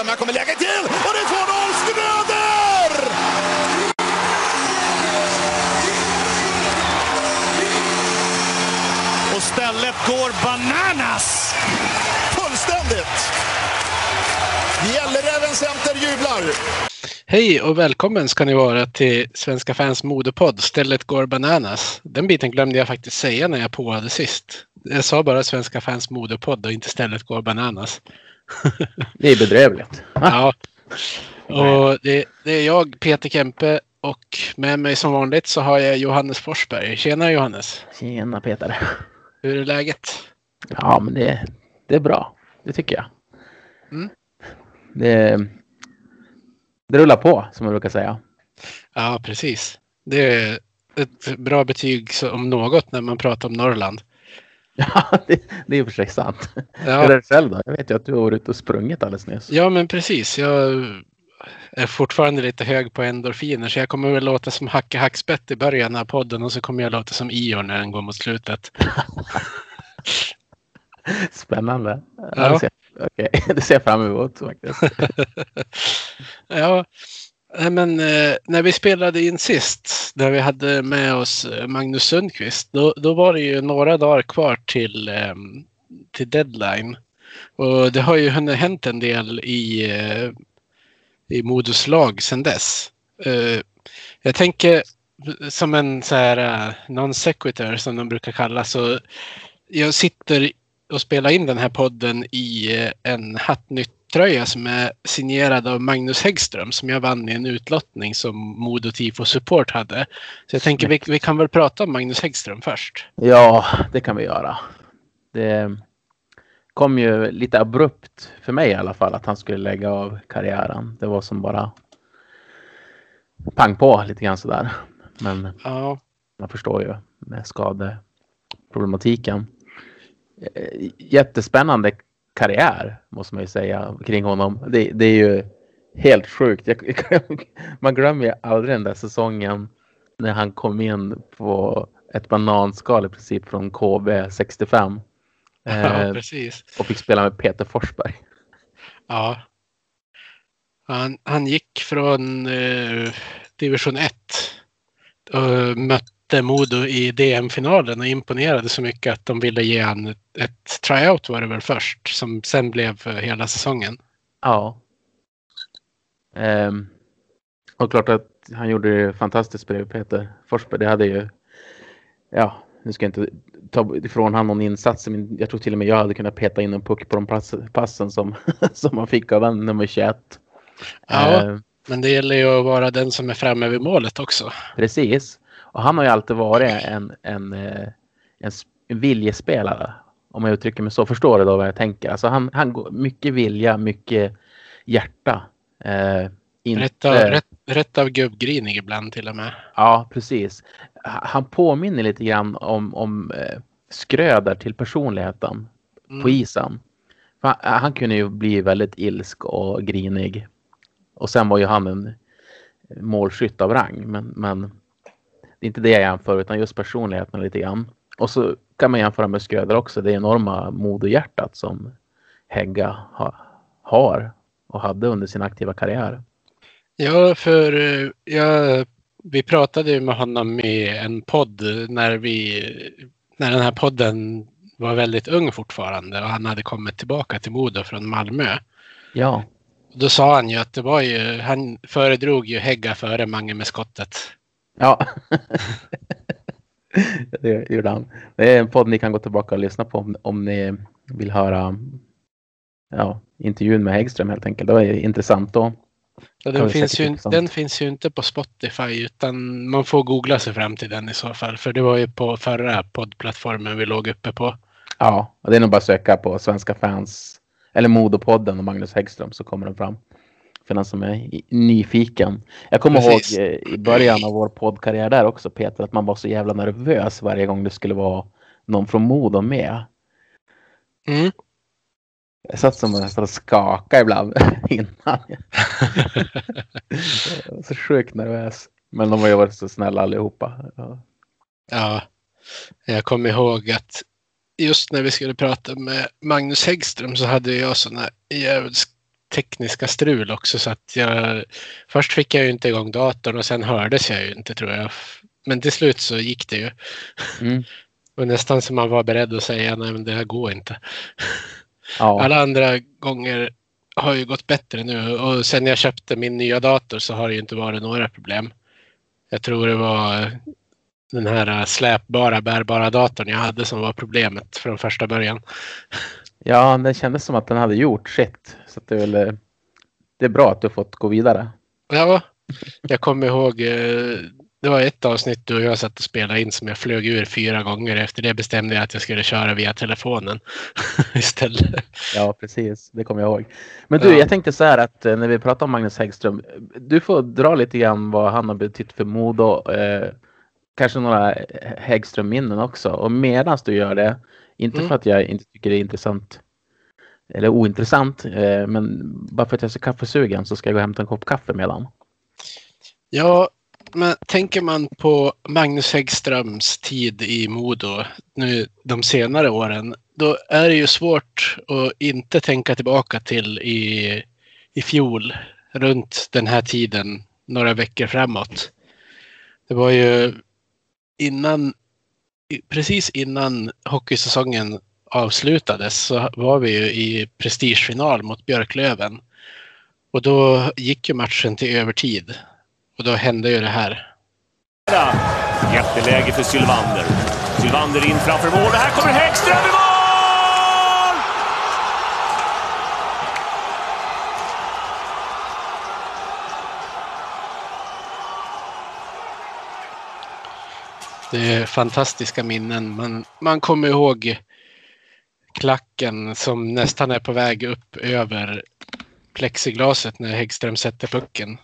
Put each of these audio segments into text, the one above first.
Häggström. Här kommer läget till och det är 2-0 Schröder! Och stället går bananas! Fullständigt! Gälleräven Center jublar. Hej och välkommen ska ni vara till Svenska fans modepodd Stället går bananas. Den biten glömde jag faktiskt säga när jag påade sist. Jag sa bara Svenska fans modepodd och inte Stället går bananas. Det är bedrövligt. Ja. Och det, det är jag, Peter Kempe, och med mig som vanligt så har jag Johannes Forsberg. Tjena Johannes! Tjena Peter. Hur är läget? Ja, men det, det är bra. Det tycker jag. Mm. Det, det rullar på, som man brukar säga. Ja, precis. Det är ett bra betyg om något när man pratar om Norrland. Ja, det, det är i och för sig sant. Ja. Hur är det själv då? Jag vet ju att du har varit ute och sprungit alldeles nyss. Ja, men precis. Jag är fortfarande lite hög på endorfiner så jag kommer väl låta som Hacke Hackspett i början av podden och så kommer jag låta som Ior när den går mot slutet. Spännande. Ja. Ja. Det, ser, okej, det ser jag fram emot faktiskt. ja, nej, men eh, när vi spelade in sist, när vi hade med oss eh, Magnus Sundqvist, då, då var det ju några dagar kvar till, eh, till deadline. Och det har ju hunnit hänt en del i, eh, i Modos lag sedan dess. Eh, jag tänker som en så här eh, non sequitur som de brukar kalla så jag sitter och spelar in den här podden i eh, en Hattnytt-tröja som är signerad av Magnus Häggström som jag vann i en utlottning som Modo Tifo Support hade. Så jag tänker vi, vi kan väl prata om Magnus Häggström först. Ja, det kan vi göra. Det kom ju lite abrupt för mig i alla fall att han skulle lägga av karriären. Det var som bara pang på lite grann sådär. Men Ja, man förstår ju med skadeproblematiken. Eh, Jättespännande karriär måste man ju säga kring honom. Det, det är ju helt sjukt. Jag, man glömmer ju aldrig den där säsongen när han kom in på ett bananskal i princip från KB 65 ja eh, precis. och fick spela med Peter Forsberg. Ja. Han, han gick från eh, division 1 och mötte Modo i DM-finalen och imponerade så mycket att de ville ge han ett, tryout var det väl först som sen blev för hela säsongen. Ja. Ehm, och klart att han gjorde det fantastiskt bredvid Peter Forsberg. Det hade ju, ja, nu ska jag inte ta ifrån han någon insats, men jag tror till och med jag hade kunnat peta in en puck på de pass, passen som, som man fick av en nummer 21. Ja. Ehm, Men det gäller ju att vara den som är framme vid målet också. precis. Och han har ju alltid varit en, en, eh, en, en viljespelare. Om jag uttrycker mig så. Förstår du då vad jag tänker? Alltså han, han går mycket vilja, mycket hjärta. Eh, inte... Rätt av, rätt, rätt av gubbgrinig ibland till och med. Ja, precis. Ha- Han påminner lite grann om, om eh, Skröder till personligheten Mm. på isen. Han, han kunde ju bli väldigt ilsk och grinig. Och sen var ju han en målskytt av rang. Men, men det är inte det jag jämför utan just personligheten lite grann. Och så kan man jämföra med Skröder också. Det enorma moderhjärtat som Hägga ha, har och hade under sin aktiva karriär. Ja, för eh, jag, vi pratade ju med honom i en podd när, vi, när den här podden var väldigt ung fortfarande och han hade kommit tillbaka till Modo från Malmö. Ja, Då sa han ju att det var ju, han föredrog ju Hägga före Mange med skottet. Ja. det gjorde han. Det är en podd ni kan gå tillbaka och lyssna på om, om ni vill höra ja, intervjun med Häggström helt enkelt. Det var intressant då. Ja, den, finns ju, intressant. den finns ju inte på Spotify utan man får googla sig fram till den i så fall. För det var ju på förra poddplattformen vi låg uppe på. Ja, och det är nog bara att söka på svenska fans eller Modopodden och Magnus Häggström så kommer den fram. För den som är nyfiken. Jag kommer Precis. ihåg eh, i början av vår poddkarriär där också Peter att man var så jävla nervös varje gång det skulle vara någon från Modo med. Mm. Jag satt som nästan och skakade ibland innan. Jag var så sjukt nervös. Men de har ju varit så snälla allihopa. Ja. Ja, jag kommer ihåg att just när vi skulle prata med Magnus Häggström så hade jag såna djävulskt tekniska strul också så att jag först fick jag ju inte igång datorn och sen hördes jag ju inte tror jag. Men till slut så gick det ju. Mm. Och nästan som man var beredd att säga nej men det här går inte. Ja. Alla andra gånger har ju gått bättre nu och sen jag köpte min nya dator så har det ju inte varit några problem. Jag tror det var den här släpbara bärbara datorn jag hade som var problemet från första början. ja, det kändes som att den hade gjort sitt. Så det, är väl, eh, det är bra att du har fått gå vidare. Ja, jag kommer ihåg eh, det var ett avsnitt du och jag satt och spelade in som jag flög ur fyra gånger. Efter det bestämde jag att jag skulle köra via telefonen istället. Ja, precis. Det kommer jag ihåg. Men du, Ja. jag tänkte så här att eh, när vi pratar om Magnus Häggström. Du får dra lite grann vad han har betytt för Modo. Eh, kanske några Häggström-minnen också. Och medan du gör det, inte Mm. för att jag inte tycker det är intressant eller ointressant, eh, men bara för att jag är så kaffesugen så ska jag gå och hämta en kopp kaffe medan. Ja, men tänker man på Magnus Häggströms tid i Modo nu de senare åren, då är det ju svårt att inte tänka tillbaka till i, i fjol, runt den här tiden, några veckor framåt. Det var ju innan, precis innan hockeysäsongen avslutades så var vi ju i prestigefinal mot Björklöven. Och då gick ju matchen till övertid. Och då hände ju det här. Jätteläge för Sylvander. Sylvander in framför mål. Och här kommer Häggström i mål! Det är fantastiska minnen. Man, man kommer ihåg klacken som nästan är på väg upp över plexiglaset när Häggström sätter pucken.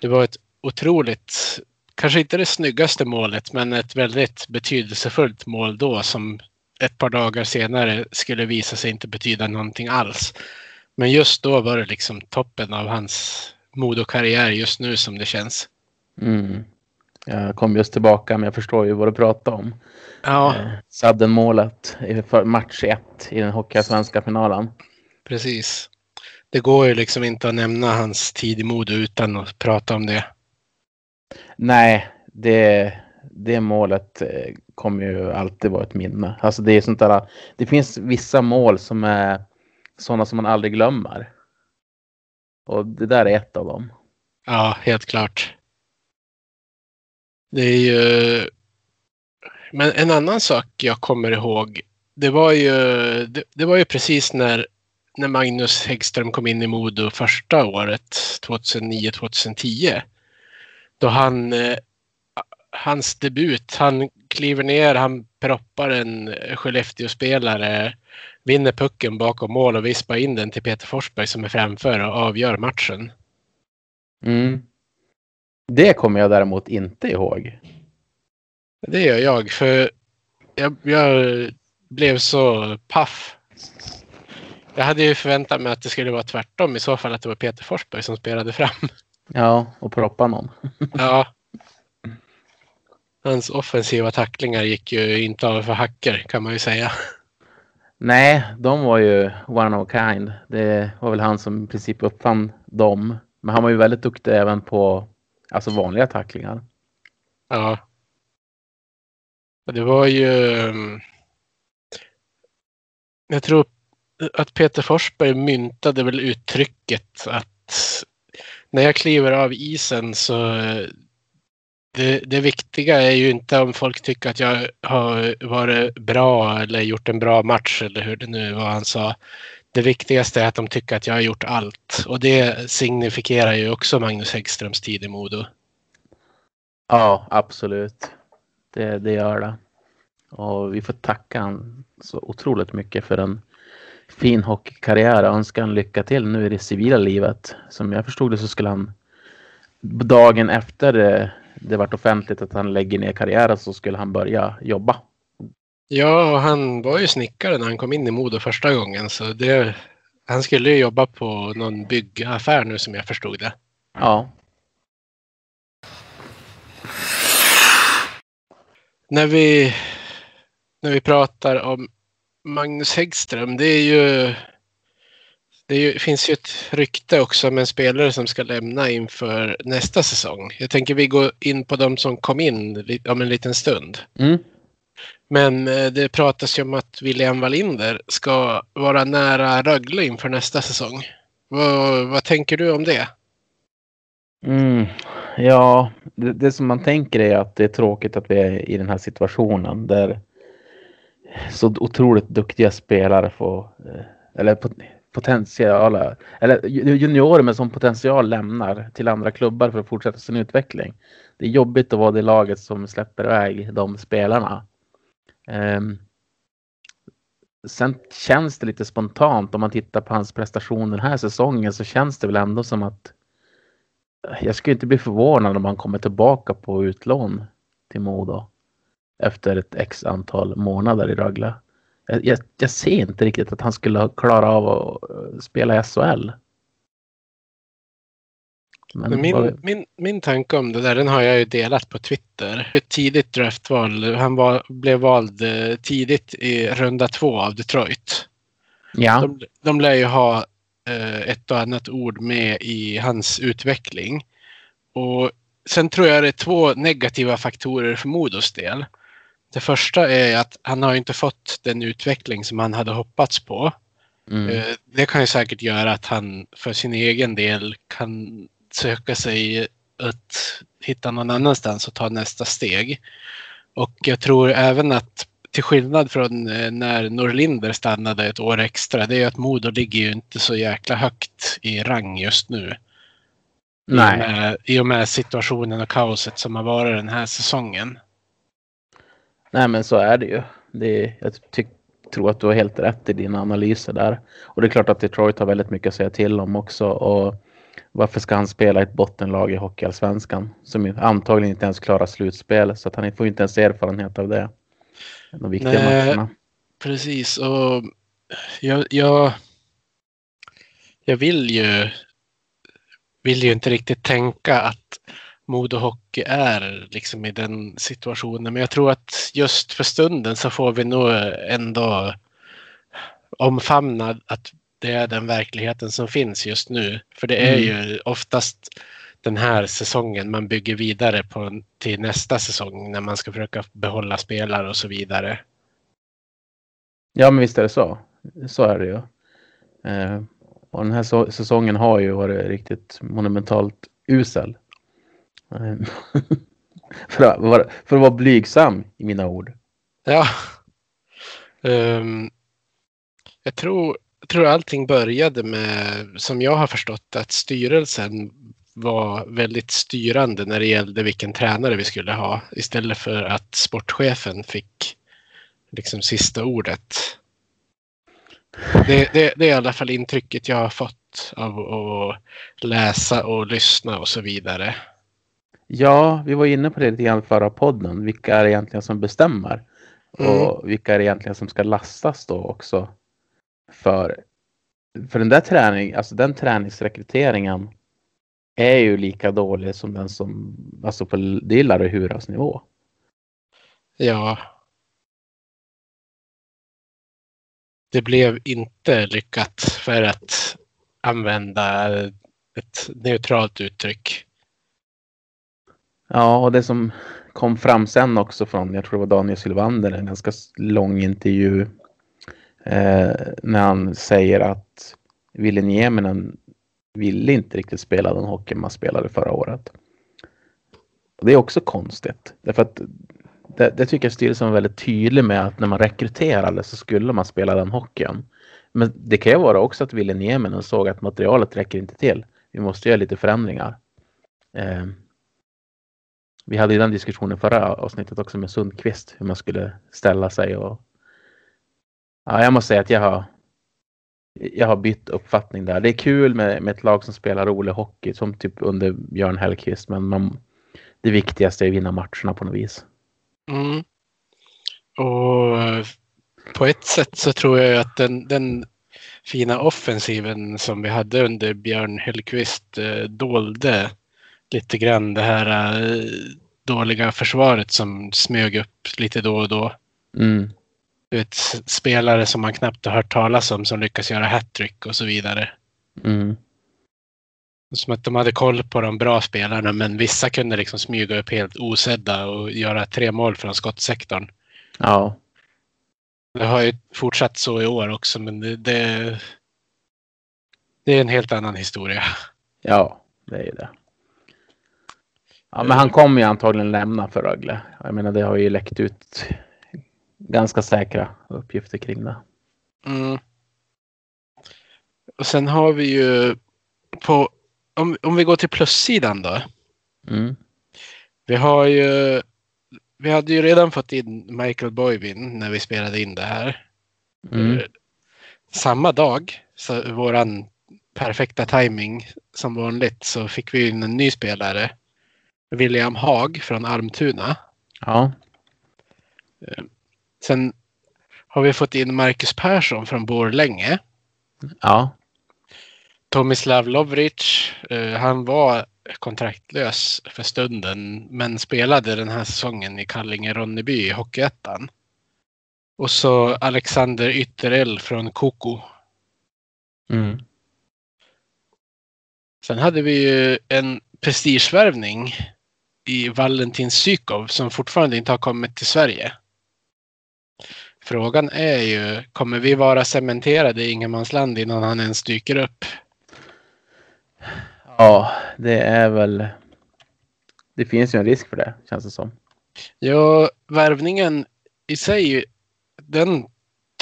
Det var ett otroligt, kanske inte det snyggaste målet, men ett väldigt betydelsefullt mål då som ett par dagar senare skulle visa sig inte betyda någonting alls. Men just då var det liksom toppen av hans Modo-karriär just nu som det känns. Mm. Jag kom just tillbaka men jag förstår ju vad du pratar om. Ja, Eh, Sadden-målet i match 1 i den hockeyallsvenska finalen. precis. Det går ju liksom inte att nämna hans tid i Modo utan att prata om det. Nej, det, det målet eh, kommer ju alltid vara ett minne. Alltså det är sånt där. Det finns vissa mål som är sådana som man aldrig glömmer. Och det där är ett av dem. Ja, helt klart. Det är ju... Men en annan sak jag kommer ihåg. Det var ju, det, det var ju precis när, när Magnus Häggström kom in i Modo första året, 2009-2010. Då han, eh, hans debut, han kliver ner, han proppar en Skellefteå-spelare, vinner pucken bakom mål och vispar in den till Peter Forsberg som är framför och avgör matchen. Mm. Det kommer jag däremot inte ihåg. Det gör jag, för jag, jag blev så paff. Jag hade ju förväntat mig att det skulle vara tvärtom, i så fall att det var Peter Forsberg som spelade fram. Ja, och proppa någon. Ja. Hans offensiva tacklingar gick ju inte av för hacker, kan man ju säga. Nej, de var ju one of a kind. Det var väl han som i princip uppfann dem. Men han var ju väldigt duktig även på alltså vanliga tacklingar. Ja. Det var ju... Mm, jag tror att Peter Forsberg myntade väl uttrycket att när jag kliver av isen så det, det viktiga är ju inte om folk tycker att jag har varit bra eller gjort en bra match eller hur det nu var han sa. Det viktigaste är att de tycker att jag har gjort allt och det signifikerar ju också Magnus Häggströms tid i Modo. Ja, absolut. Det, det gör det. Och vi får tacka han så otroligt mycket för en fin hockeykarriär och önska honom lycka till nu i det civila livet. Som jag förstod det så skulle han dagen efter det, det vart offentligt att han lägger ner karriären så skulle han börja jobba. Ja, och han var ju snickare när han kom in i Modo första gången. Så det, han skulle ju jobba på någon byggaffär nu som jag förstod det. Ja, När vi, när vi pratar om Magnus Häggström, det är ju... Det ju, finns ju ett rykte också med en spelare som ska lämna inför nästa säsong. Jag tänker vi går in på de som kom in om en liten stund. Mm. Men eh, det pratas ju om att William Wallinder ska vara nära Rögle inför nästa säsong. Vad, vad tänker du om det? Mm. Ja, det, det, som man tänker är att det är tråkigt att vi är i den här situationen där så otroligt duktiga spelare får, eh, eller potentiella, eller juniorer med som potential lämnar till andra klubbar för att fortsätta sin utveckling. Det är jobbigt att vara det laget som släpper iväg de spelarna. Ehm, sen känns det lite spontant om man tittar på hans prestation den här säsongen så känns det väl ändå som att eh, jag skulle inte bli förvånad om han kommer tillbaka på utlån till Modo efter ett x antal månader i Rögle. Jag, jag, jag, ser inte riktigt att han skulle klara av att eh, spela i SHL. Men min, vi... min, min tanke om det där, den har jag ju delat på Twitter. Ett tidigt draftval. Han var, blev vald eh, tidigt i runda två av Detroit. Ja. De, de lär ju ha eh, ett och annat ord med i hans utveckling. Och sen tror jag det är två negativa faktorer för Modos del. Det första är att han har inte fått den utveckling som han hade hoppats på. Mm. Eh, det kan ju säkert göra att han för sin egen del kan söka sig att hitta någon annanstans och ta nästa steg. Och jag tror även att till skillnad från eh, när Norlinder stannade ett år extra, det är att Modo ligger ju inte så jäkla högt i rang just nu. Nej. I och med, i och med situationen och kaoset som har varit den här säsongen. Nej men så är det ju. Det, jag tyck, tror att du har helt rätt i dina analyser där. Och det är klart att Detroit har väldigt mycket att säga till om också. Och varför ska han spela ett bottenlag i Hockeyallsvenskan? Som antagligen inte ens klarar slutspel. Så att han får inte ens erfarenhet av det. De viktiga Nej, matcherna. Precis och jag, jag, jag vill ju vill ju inte riktigt tänka att Modo Hockey är liksom i den situationen. Men jag tror att just för stunden så får vi nog ändå omfamna att det är den verkligheten som finns just nu. För det är mm. ju oftast den här säsongen man bygger vidare på till nästa säsong när man ska försöka behålla spelare och så vidare. Ja, men visst är det så. Så är det ju. Eh, och den här säsongen har ju varit riktigt monumentalt usel. Eh, för, att vara, för att vara blygsam i mina ord. Ja. Um, jag tror, tror allting började med, som jag har förstått att styrelsen var väldigt styrande när det gällde vilken tränare vi skulle ha istället för att sportchefen fick liksom sista ordet. Det, det, det, är i alla fall intrycket jag har fått av att läsa och lyssna och så vidare. Ja, vi var inne på det lite grann förra podden. Vilka är det egentligen som bestämmer? Mm. Och vilka är det egentligen som ska lastas då också? För, för den där träning, alltså den träningsrekryteringen är ju lika dålig som den som, alltså på det är Larry Huras nivå. Ja. Det blev inte lyckat för att använda ett neutralt uttryck. Ja, och det som kom fram sen också från, jag tror det var Daniel Sylvander, en ganska lång intervju eh, när han säger att Ville Nieminen ville inte riktigt spela den hockey man spelade förra året. Och det är också konstigt, därför att det, det tycker jag styrelsen var väldigt tydlig med att när man rekryterade så skulle man spela den hockeyn. Men det kan ju vara också att Ville Nieminen såg att materialet räcker inte till. Vi måste göra lite förändringar. Eh, vi hade ju den diskussionen förra avsnittet också med Sundqvist, hur man skulle ställa sig och ja, jag måste säga att jag har jag har bytt uppfattning där. Det är kul med, med ett lag som spelar rolig hockey som typ under Björn Hellkvist, men man, det viktigaste är att vinna matcherna på något vis. Mm. Och på ett sätt så tror jag att den, den fina offensiven som vi hade under Björn Hellkvist eh, dolde lite grann det här äh, dåliga försvaret som smög upp lite då och då. Mm. Du vet, spelare som man knappt har hört talas om som lyckas göra hattrick och så vidare. Mm. Som att de hade koll på de bra spelarna men vissa kunde liksom smyga upp helt osedda och göra tre mål från skottsektorn. Ja. Det har ju fortsatt så i år också men det, det, det är en helt annan historia. Ja, det är ju det. Ja, men han kommer ju antagligen lämna för Rögle. Jag menar, det har ju läckt ut ganska säkra uppgifter kring det. Mm. Och sen har vi ju på, om, om vi går till plussidan då. Mm. Vi har ju, vi hade ju redan fått in Michael Boyvin när vi spelade in det här. Mm. Eh, Samma dag, så våran perfekta timing som vanligt, så fick vi in en ny spelare. William Haag från Almtuna. Ja. Sen har vi fått in Marcus Persson från Borlänge. Ja. Tomislav Lovric, eh, han var kontraktlös för stunden men spelade den här säsongen i Kallinge-Ronneby i Hockeyettan. Och så Alexander Ytterell från Koko. Mm. Sen hade vi ju en prestigevärvning i Valentin Sykov som fortfarande inte har kommit till Sverige. Frågan är ju, kommer vi vara cementerade i ingenmansland innan han ens dyker upp? Ja, det är väl. Det finns ju en risk för det känns det som. Ja, värvningen i sig, den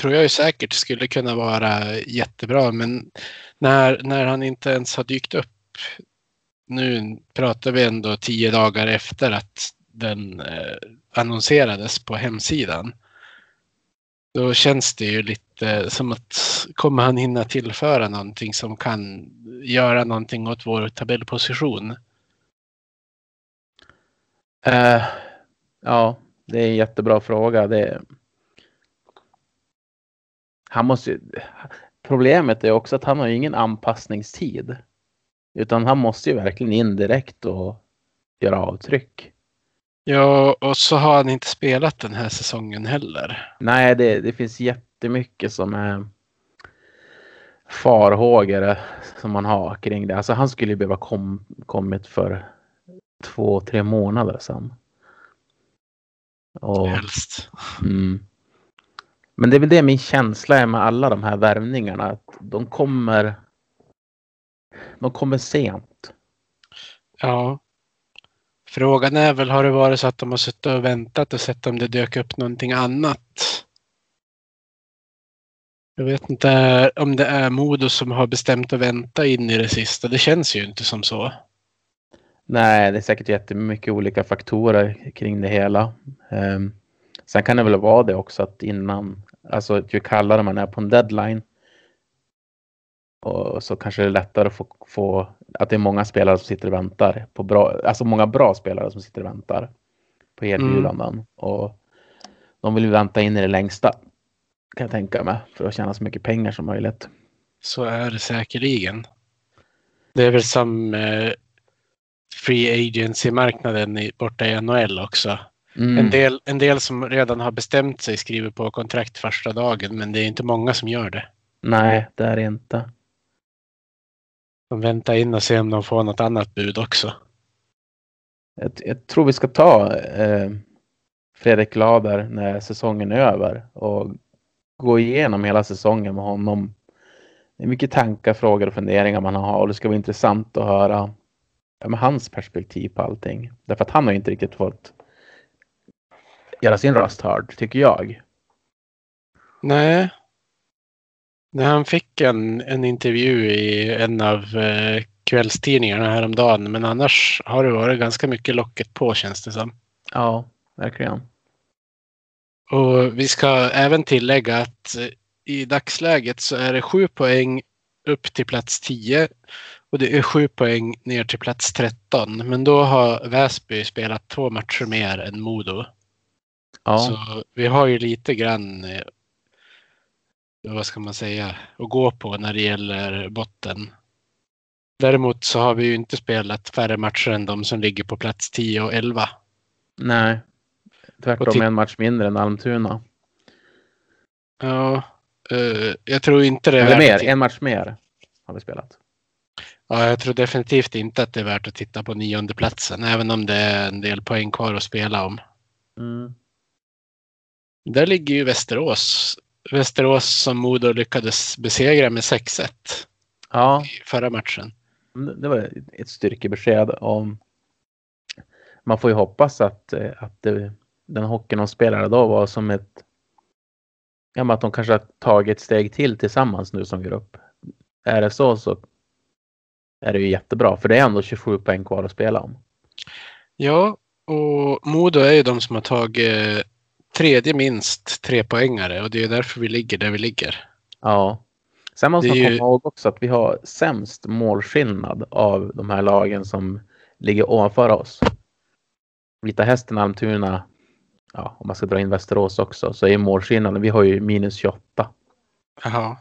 tror jag ju säkert skulle kunna vara jättebra. Men när, när han inte ens har dykt upp. Nu pratar vi ändå tio dagar efter att den eh, annonserades på hemsidan. Då känns det ju lite som att kommer han hinna tillföra någonting som kan göra någonting åt vår tabellposition? Uh, ja, det är en jättebra fråga. Det... Han måste ju... Problemet är också att han har ingen anpassningstid. Utan han måste ju verkligen in direkt och göra avtryck. Ja, och så har han inte spelat den här säsongen heller. Nej, det, det finns jättemycket som är farhågor som man har kring det. Alltså han skulle ju behöva kom, kommit för två, tre månader sedan. Och, Helst. mm. Men det är väl det min känsla är med alla de här värvningarna. Att de kommer. De kommer sent. Ja. Frågan är väl, har det varit så att de har suttit och väntat och sett om det dök upp någonting annat? Jag vet inte om det är Modo som har bestämt att vänta in i det sista. Det känns ju inte som så. Nej, det är säkert jättemycket olika faktorer kring det hela. Um, sen kan det väl vara det också att innan, alltså ju kallare man är på en deadline och så kanske det är lättare att få, få att det är många spelare som sitter och väntar på bra, alltså många bra spelare som sitter och väntar på erbjudanden mm. och de vill ju vänta in i det längsta kan jag tänka mig för att tjäna så mycket pengar som möjligt. Så är det säkerligen. Det är väl som eh, free agency-marknaden borta i NHL också. Mm. En, del, en del som redan har bestämt sig skriver på kontrakt första dagen men det är inte många som gör det. Nej, det är det inte. De väntar in och ser om de får något annat bud också. Jag, jag tror vi ska ta eh, Fredrik Lader när säsongen är över och gå igenom hela säsongen med honom. Det är mycket tankar, frågor och funderingar man har och det ska vara intressant att höra ja, med hans perspektiv på allting. Därför att han har inte riktigt fått göra sin röst hörd, tycker jag. Nej. När han fick en, en intervju i en av eh, kvällstidningarna häromdagen, men annars har det varit ganska mycket locket på känns det som. Ja, verkligen. Och vi ska även tillägga att eh, i dagsläget så är det sju poäng upp till plats 10 och det är sju poäng ner till plats 13. Men då har Väsby spelat två matcher mer än Modo. Ja. Så vi har ju lite grann, eh, vad ska man säga, att gå på när det gäller botten. Däremot så har vi ju inte spelat färre matcher än de som ligger på plats 10 och 11. Nej, tvärtom en match mindre än Almtuna. Ja, eh, jag tror inte det är Eller mer, en match mer har vi spelat. Ja, jag tror definitivt inte att det är värt att titta på nionde platsen, även om det är en del poäng kvar att spela om. Mm. Där ligger ju Västerås. Västerås som Modo lyckades besegra med 6-1 Ja, i förra matchen. Det var ett styrkebesked om man får ju hoppas att, att det, den hockeyn de spelade då var som ett ja, men att de kanske har tagit ett steg till tillsammans nu som grupp. Är det så så är det ju jättebra för det är ändå 27 poäng kvar att spela om. Ja, och Modo är ju de som har tagit tredje minst tre poängare och det är därför vi ligger där vi ligger. Ja. Sen måste man ju- komma ihåg också att vi har sämst målskillnad av de här lagen som ligger ovanför oss. Vita Hästen, Almtuna, ja, om man ska dra in Västerås också, så är målskillnaden, vi har ju minus 28. Jaha.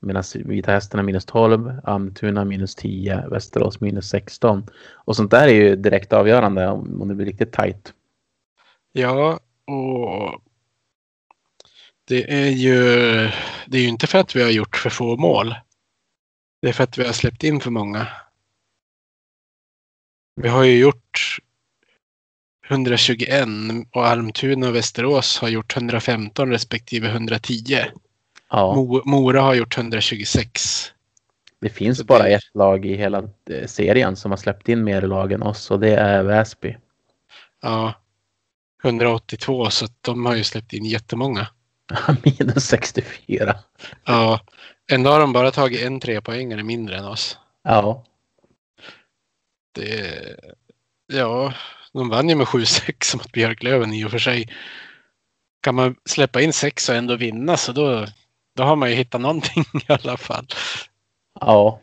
Medan Vita Hästen är minus 12, Almtuna minus 10, Västerås minus 16. Och sånt där är ju direkt avgörande om det blir riktigt tajt. Ja, och det är ju det är ju inte för att vi har gjort för få mål. Det är för att vi har släppt in för många. Vi har ju gjort 121 och Almtuna och Västerås har gjort 115 respektive 110. Ja, Mo- Mora har gjort 126. det finns bara ett lag i hela eh, serien som har släppt in mer lag än oss och det är Väsby. Ja, 182 så de har ju släppt in jättemånga. minus 64. Ja, ändå har de bara tagit en trepoängare mindre än oss. Ja, Det, ja, de vann ju med 7-6 mot Björklöven i och för sig. Kan man släppa in sex och ändå vinna så då, då har man ju hittat någonting i alla fall. ja.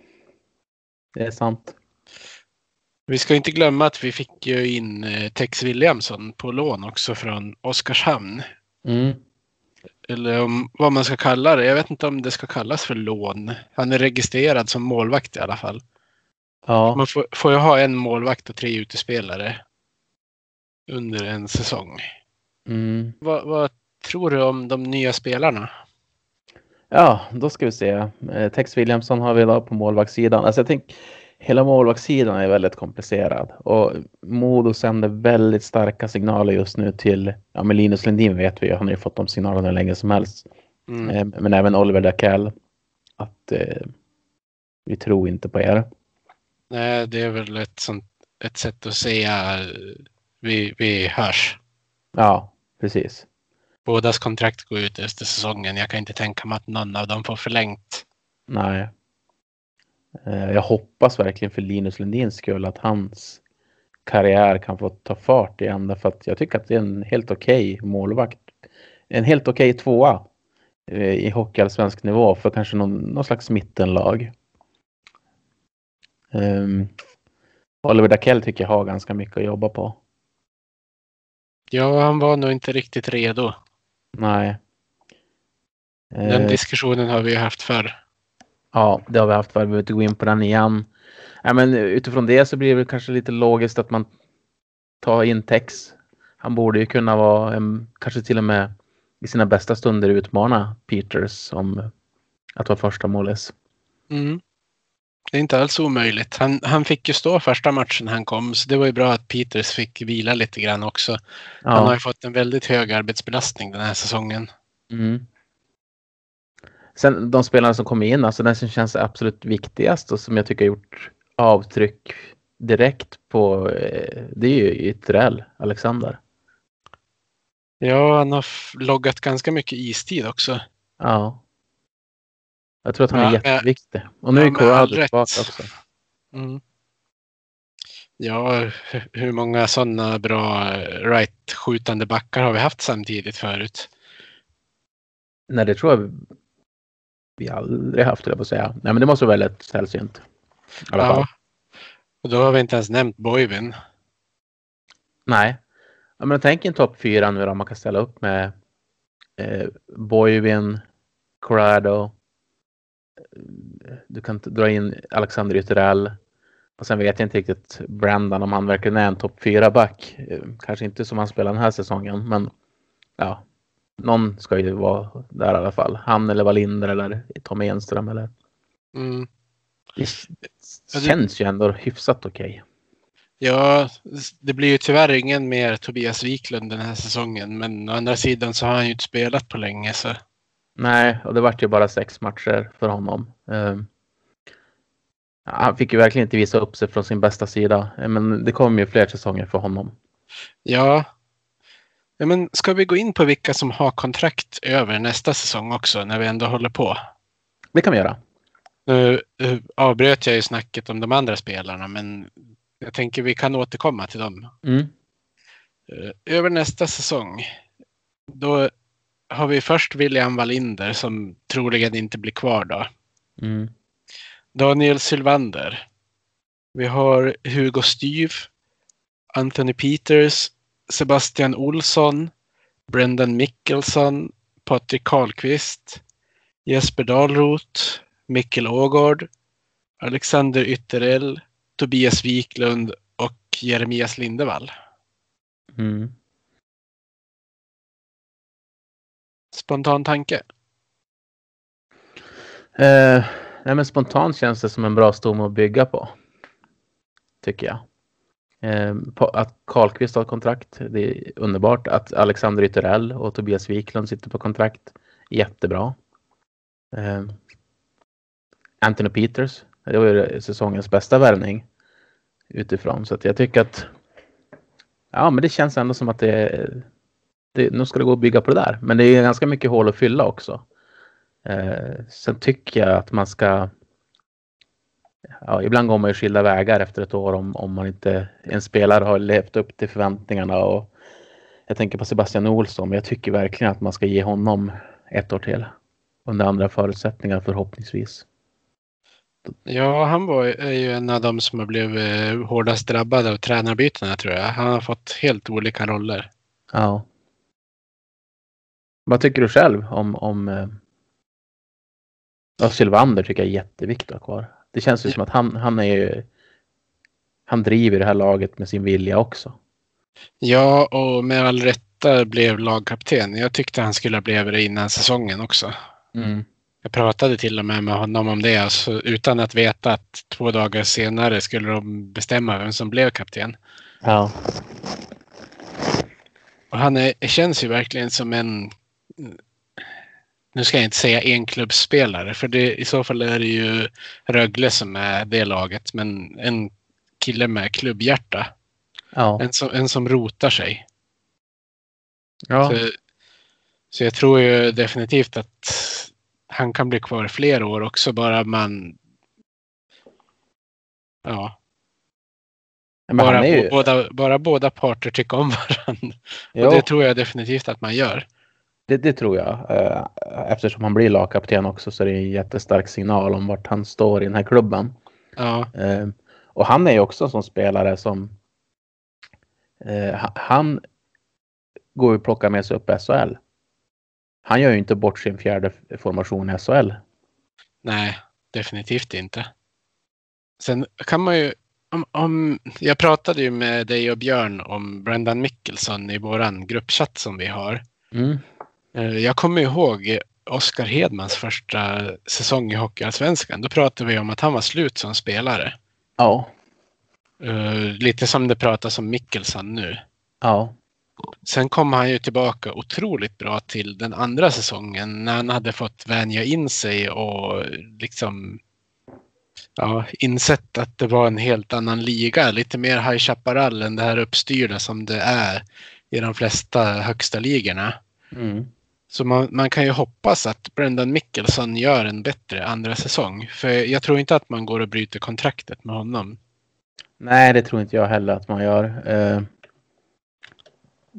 Det är sant. Vi ska inte glömma att vi fick ju in eh, Tex Williamson på lån också från Oskarshamn. Mm. Eller om, vad man ska kalla det. Jag vet inte om det ska kallas för lån. Han är registrerad som målvakt i alla fall. Ja, Man får, får ju ha en målvakt och tre utespelare under en säsong. mm. Vad, vad tror du om de nya spelarna? ja, då ska vi se. Eh, Tex Williamson har vi då på målvaktssidan. Alltså jag tänker, hela målvaktssidan är väldigt komplicerad och Modo sänder väldigt starka signaler just nu till, ja men Linus Lindin vet vi han har ju fått de signalerna hur länge som helst. Mm. Eh, Men även Oliver Dackell. Att eh, vi tror inte på er. Nej, det är väl ett, sånt, ett sätt att säga vi, vi hörs. Ja, precis. Bådas kontrakt går ut efter säsongen. Jag kan inte tänka mig att någon av dem får förlängt. Nej. Eh, Jag hoppas verkligen för Linus Lundins skull att hans karriär kan få ta fart igen. Därför att jag tycker att det är en helt okej målvakt. En helt okej tvåa eh, i hockeyallsvensk nivå för kanske någon, någon slags mittenlag. Um, Oliver Dackell tycker jag har ganska mycket att jobba på. Ja, han var nog inte riktigt redo. Nej. Den Eh, diskussionen har vi haft förr. Ja, det har vi haft. Vi behöver inte gå in på den igen. Ja, men utifrån det så blir det väl kanske lite logiskt att man tar in Tex. Han borde ju kunna vara, en, kanske till och med i sina bästa stunder utmana Peters om att vara första målis. Mm. Det är inte alls omöjligt. Han, han fick ju stå första matchen han kom, så det var ju bra att Peters fick vila lite grann också. Han har Ja. ju fått en väldigt hög arbetsbelastning den här säsongen. Mm. Sen de spelarna som kommer in, alltså den som känns absolut viktigast och som jag tycker har gjort avtryck direkt på, eh, det är ju Ytterell, Alexander. Ja, han har loggat ganska mycket istid också. Ja. Jag tror att han är Ja, jätteviktig. Och nu Ja, är Corrado tillbaka också. Mm. Ja, hu- hur många sådana bra eh, right-skjutande backar har vi haft samtidigt förut? Nej, det tror jag vi aldrig haft, jag på att säga. Nej, men det måste vara väldigt sällsynt. Ja. Och då har vi inte ens nämnt Boivin. Nej. Ja, men tänk en topp fyra nu då. Man kan ställa upp med eh, Boivin, Corrado. Du kan dra in Alexander Ytterell. Och sen vet jag inte riktigt Brandon om han verkligen är en topp fyra back. Eh, Kanske inte som han spelar den här säsongen, men ja. Någon ska ju vara där i alla fall. Han eller Wallinder eller Tom Enström eller. Mm. Det känns ju ändå hyfsat okej. Ja, det blir ju tyvärr ingen mer Tobias Wiklund den här säsongen. Men å andra sidan så har han ju inte spelat på länge. Så. Nej, och det vart ju bara sex matcher för honom. Ehm, han fick ju verkligen inte visa upp sig från sin bästa sida. Men det kommer ju fler säsonger för honom. Ja. Ja, men ska vi gå in på vilka som har kontrakt över nästa säsong också när vi ändå håller på? Det kan vi göra. Nu avbröt jag ju snacket om de andra spelarna, men jag tänker vi kan återkomma till dem. Mm. Eh, Över nästa säsong, då har vi först William Wallinder som troligen inte blir kvar då. Mm. Daniel Sylvander. Vi har Hugo Styv, Anthony Peters, Sebastian Olsson, Brendan Mickelson, Patrik Karlqvist, Jesper Dahlroth, Mikkel Ågård, Alexander Ytterell, Tobias Wiklund och Jeremias Lindevall. Mm. Spontan tanke. Eh, nej, men spontant känns det som en bra stomme att bygga på. Tycker jag. Eh, att Karlqvist har kontrakt, det är underbart. Att Alexander Ytterell och Tobias Wiklund sitter på kontrakt, jättebra. Eh, Anthony Peters, det var ju säsongens bästa värvning utifrån. Så att jag tycker att ja, men det känns ändå som att det, det nu ska det gå att bygga på det där. Men det är ganska mycket hål att fylla också. Eh, sen tycker jag att man ska Ja, ibland går man ju skilda vägar efter ett år om, om man inte en spelare har levt upp till förväntningarna. Och jag tänker på Sebastian Olsson, men jag tycker verkligen att man ska ge honom ett år till. Under andra förutsättningar förhoppningsvis. Ja, han var, är ju en av de som har blivit eh, hårdast drabbade av tränarbytena tror jag. Han har fått helt olika roller. Ja. Vad tycker du själv om, om eh, ja, Sylvander tycker jag är jätteviktigt att ha kvar. Det känns ju som att han, han är ju han driver det här laget med sin vilja också. Ja, och med all rätta blev lagkapten. Jag tyckte han skulle ha blivit det innan säsongen också. Mm. Jag pratade till och med med honom om det, alltså, utan att veta att två dagar senare skulle de bestämma vem som blev kapten. Ja. Och han är, känns ju verkligen som en, nu ska jag inte säga enklubbsspelare, för det, i så fall är det ju Rögle som är det laget, men en kille med klubbhjärta. Ja. En som, en som rotar sig. ja. Så, så jag tror ju definitivt att han kan bli kvar fler år också, bara man... Ja, Men bara, ju, båda, bara båda parter tycker om varandra. jo, Och det tror jag definitivt att man gör. Det, tror jag. Eh, Eftersom han blir lagkapten också så är det en jättestark signal om vart han står i den här klubben. Ja, Eh, Och han är ju också en sån spelare som eh, ha- han går ju och plockar med sig upp SHL. Han gör ju inte bort sin fjärde formation i SHL. nej, definitivt inte. Sen kan man ju... Om, om, jag pratade ju med dig och Björn om Brendan Mickelson i våran gruppchatt som vi har. Mm. Eh, Jag kommer ihåg Oskar Hedmans första säsong i Hockeyallsvenskan. Då pratade vi om att han var slut som spelare. Ja, Eh, lite som det pratas om Mickelson nu. ja, Sen kom han ju tillbaka otroligt bra till den andra säsongen när han hade fått vänja in sig och liksom ja, insett att det var en helt annan liga. Lite mer High Chaparral än det här uppstyrda som det är i de flesta högsta ligorna. mm. Så man, man kan ju hoppas att Brendan Mickelson gör en bättre andra säsong. För jag tror inte att man går och bryter kontraktet med honom. Nej, det tror inte jag heller att man gör. Uh,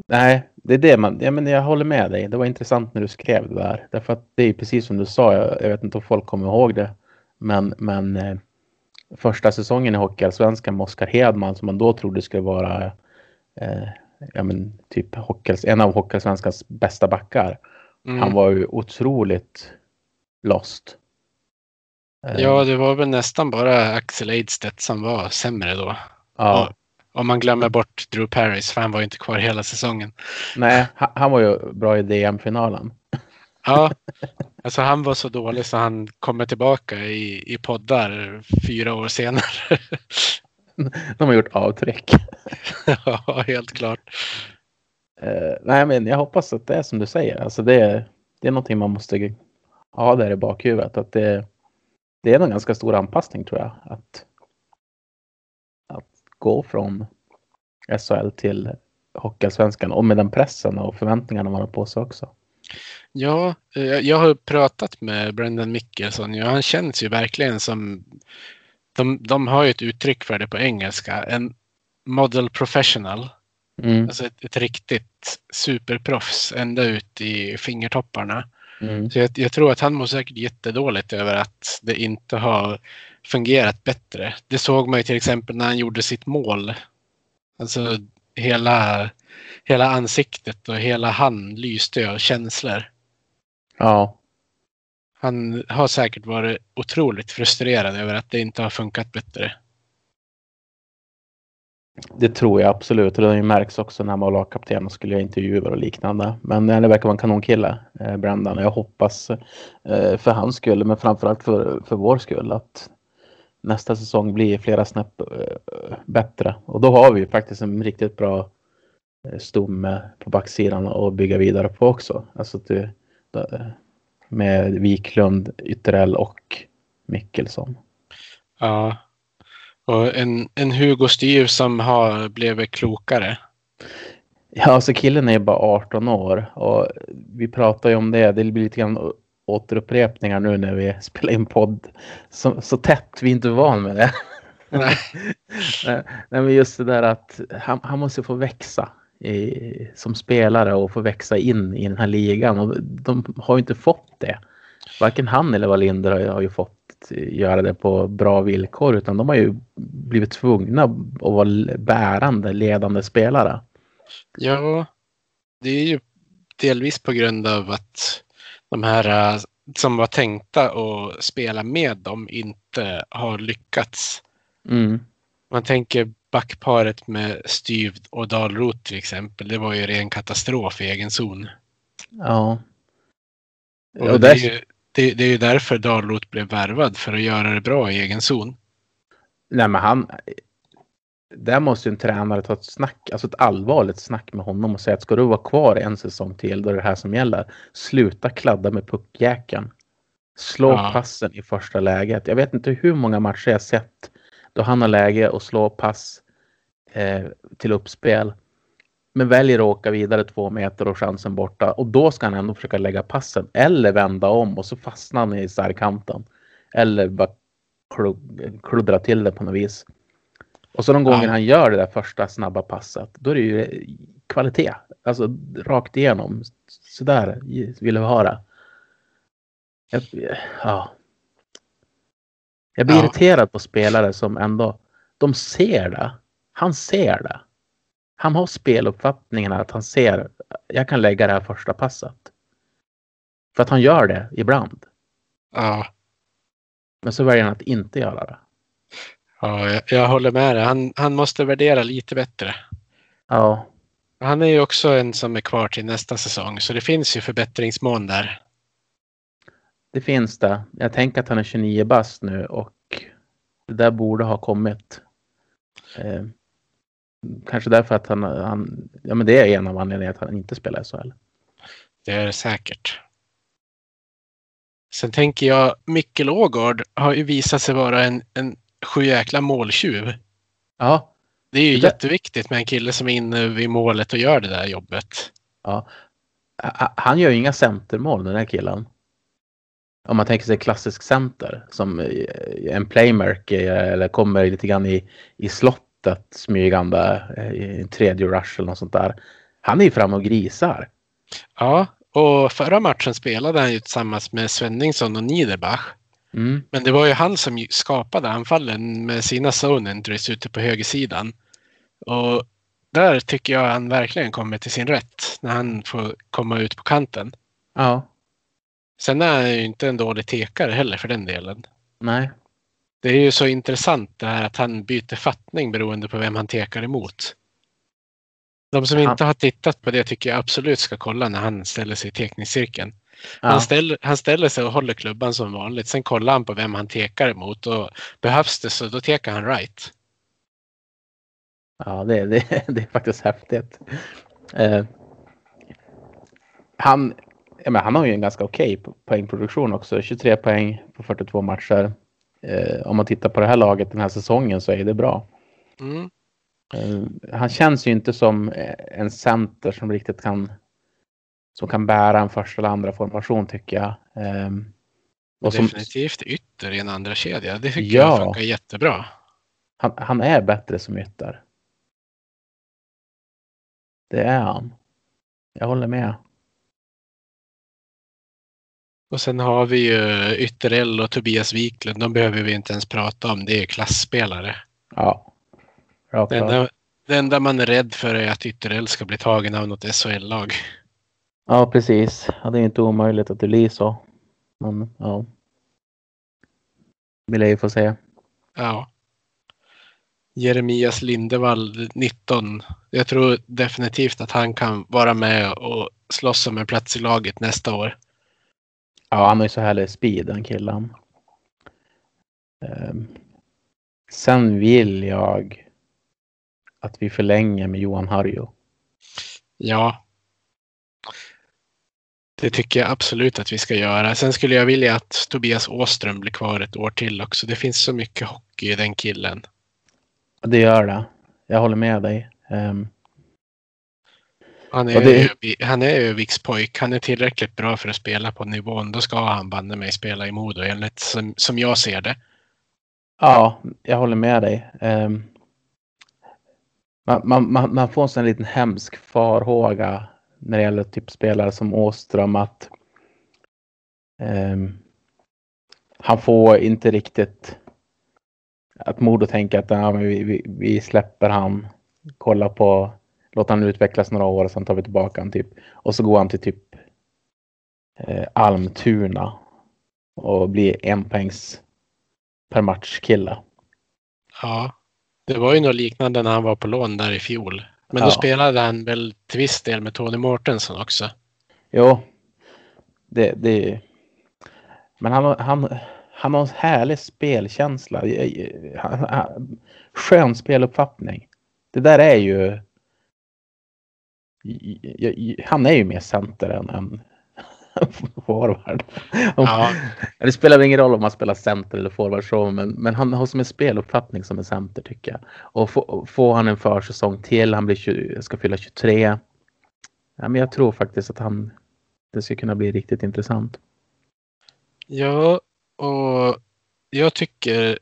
nej, det är det man... Ja, men jag håller med dig. Det var intressant när du skrev det där. Därför att det är precis som du sa. Jag, jag vet inte om folk kommer ihåg det. Men, men uh, första säsongen i Hockeyallsvenskan med Oskar Hedman som man då trodde skulle vara uh, ja, men, typ hockey, en av Hockeyallsvenskans bästa backar. Mm. Han var ju otroligt lost. Eh, Ja, det var väl nästan bara Axel Eidstedt som var sämre då. ja. Om man glömmer bort Drew Paris, för han var ju inte kvar hela säsongen. Nej, ha- han var ju bra i DM-finalen. Ja, alltså han var så dålig så han kommer tillbaka i, i poddar fyra år senare. De har gjort avtryck. ja, helt klart. Uh, nej, men jag hoppas att det är som du säger. Alltså det, är- det är någonting man måste ha där i bakhuvudet. Att det, det är en ganska stor anpassning tror jag. Att, att gå från SHL till Hockeyallsvenskan och med den pressen och förväntningarna man har på sig också. Ja, eh, jag har pratat med Brendan Mickelson och han känns ju verkligen som... De, de har ju ett uttryck för det på engelska. En model professional. Mm, Alltså ett, ett riktigt superproffs ända ut i fingertopparna. mm, Så jag, jag tror att han mår säkert jättedåligt över att det inte har fungerat bättre. Det såg man ju till exempel när han gjorde sitt mål. Alltså hela, hela ansiktet och hela han lyste av känslor. ja, Han har säkert varit otroligt frustrerad över att det inte har funkat bättre det tror jag absolut. Det har ju märks också när man var lagkapten och skulle göra intervjuer och liknande. Men eh, det verkar vara en kanonkille, eh, Brendan. Jag hoppas eh, för hans skull, men framförallt för, för vår skull, att nästa säsong blir flera snäpp eh, bättre. Och då har vi ju faktiskt en riktigt bra eh, stomme på backsidan att bygga vidare på också. Alltså det, eh, med Wiklund, Ytterell och Mickelson. Ja. Och en, en Hugo Styr som har blivit klokare. Ja, alltså killen är bara 18 år och vi pratar ju om det. Det blir lite grann återupprepningar nu när vi spelar in podd. Så, så tätt, vi är inte van med det. Nej. Nej, men just det där att han, han måste få växa i, som spelare och få växa in i den här ligan. Och de har ju inte fått det. Varken han eller Wallinder har, har ju fått göra det på bra villkor utan de har ju blivit tvungna att vara bärande, ledande spelare. Ja, det är ju delvis på grund av att de här eh, som var tänkta att spela med dem inte har lyckats. Mm. Man tänker backparet med Styv och Dalrot till exempel. Det var ju ren katastrof i egen zon. Ja. Och Och det, är ju, det, det är ju därför Dalrot blev värvad för att göra det bra i egen zon. nej men han, där måste ju en tränare ta ett snack, alltså ett allvarligt snack med honom och säga att ska du vara kvar en säsong till då är det här som gäller. Sluta kladda med puckjäkeln. Slå Ja. passen i första läget. Jag vet inte hur många matcher jag sett då han har läge att slå pass eh, till uppspel. Men väljer att åka vidare två meter och chansen borta. Och då ska han ändå försöka lägga passen. Eller vända om och så fastnar han i särkanten. Eller bara klud- kluddra till det på något vis. Och så de gånger Ja. han gör det där första snabba passet. Då är det ju kvalitet. Alltså rakt igenom. Sådär vill vi ha det. Jag, ja. Jag blir Ja. irriterad på spelare som ändå, de ser det. Han ser det. Han har speluppfattningen att han ser, jag kan lägga det här första passet. För att han gör det ibland. Ja, Men så väljer han att inte göra det. ja jag, jag håller med dig. Han, han måste värdera lite bättre. Ja, Han är ju också en som är kvar till nästa säsong, så det finns ju förbättringsmån där. det finns det. Jag tänker att han är 29 bast nu och det där borde ha kommit. Eh, kanske därför att han, han, ja men det är en av anledningarna att han inte spelar i SHL. Det är det säkert. Sen tänker jag, Mikkel Ågård har ju visat sig vara en, en sjujäkla måltjuv. Ja, Det är ju Det jätteviktigt med en kille som är inne vid målet och gör det där jobbet. Ja. Ha- Han gör ju inga centermål den här killen. Om man tänker sig klassisk center som eh, en playmaker eller kommer lite grann i, i slottet smygande eh, i en tredje rush eller något sånt där. Han är ju framme och grisar. Ja, och förra matchen spelade han ju tillsammans med Svenningsson och Niederbach. Mm. Men det var ju han som skapade anfallen med sina zone entries ute på högersidan. Och där tycker jag han verkligen kommer till sin rätt när han får komma ut på kanten. Ja, Sen är han ju inte en dålig tekare heller för den delen. nej. Det är ju så intressant det här att han byter fattning beroende på vem han tekar emot. De som Han- inte har tittat på det tycker jag absolut ska kolla när han ställer sig i tekningscirkeln. Ja. Han, ställer, han ställer sig och håller klubban som vanligt. Sen kollar han på vem han tekar emot och behövs det så då tekar han right. Ja, det, det, det är faktiskt häftigt. Eh, han, ja, men han har ju en ganska okej po- poängproduktion också. 23 poäng på 42 matcher. Eh, om man tittar på det här laget den här säsongen så är det bra. Mm. Eh, han känns ju inte som eh, en center som riktigt kan som kan bära en första eller andra formation tycker jag. Eh, Och och som, definitivt ytter i en andra kedja. Det tycker Ja. jag funkar jättebra. han, han är bättre som ytter. Det är han. Jag håller med. Och sen har vi ju Ytterell och Tobias Wiklund. De behöver vi inte ens prata om. Det är klassspelare. Ja. Det enda, det enda man är rädd för är att Ytterell ska bli tagen av något SHL-lag. Ja, precis. Ja, det är inte omöjligt att det blir så. Men ja. Vill jag ju få se. Ja. Jeremias Lindevall, 19. Jag tror definitivt att han kan vara med och slåss om en plats i laget nästa år. Ja, han har ju så härlig speed den killen. Ehm, sen vill jag att vi förlänger med Johan Harjo. Ja. Det tycker jag absolut att vi ska göra. Sen skulle jag vilja att Tobias Åström blir kvar ett år till också. Det finns så mycket hockey i den killen. Det gör det. Jag håller med dig. Ehm, Han är, det- han är Vikspojk. Han är tillräckligt bra för att spela på nivån. Då ska han banne mig spela i Modo enligt som, som jag ser det. ja, jag håller med dig. Ehm, man, man, man, man får en sån liten hemsk farhåga när det gäller typ spelare som Åström att ehm, han får inte riktigt att Modo tänker att ja, vi, vi, vi släpper han, kollar på, låter han utvecklas några år och sen tar vi tillbaka han typ. Och så går han till typ eh, Almtuna och blir en poängs per match kille. Ja, det var ju något liknande när han var på lån där i fjol. Men då Ja. spelade han väl till viss del med Tony Mårtensson också. Jo, det, det men han, han, han har en härlig spelkänsla. Han- han- Skön speluppfattning. Det där är ju... Han är ju mer center än, än forward. Ja, Det spelar ingen roll om man spelar center eller forward så, men, men han har som en speluppfattning som en center tycker jag. Och få- får han en försäsong till, han blir 20, ska fylla 23. Ja, men jag tror faktiskt att han, det ska kunna bli riktigt intressant. ja och jag tycker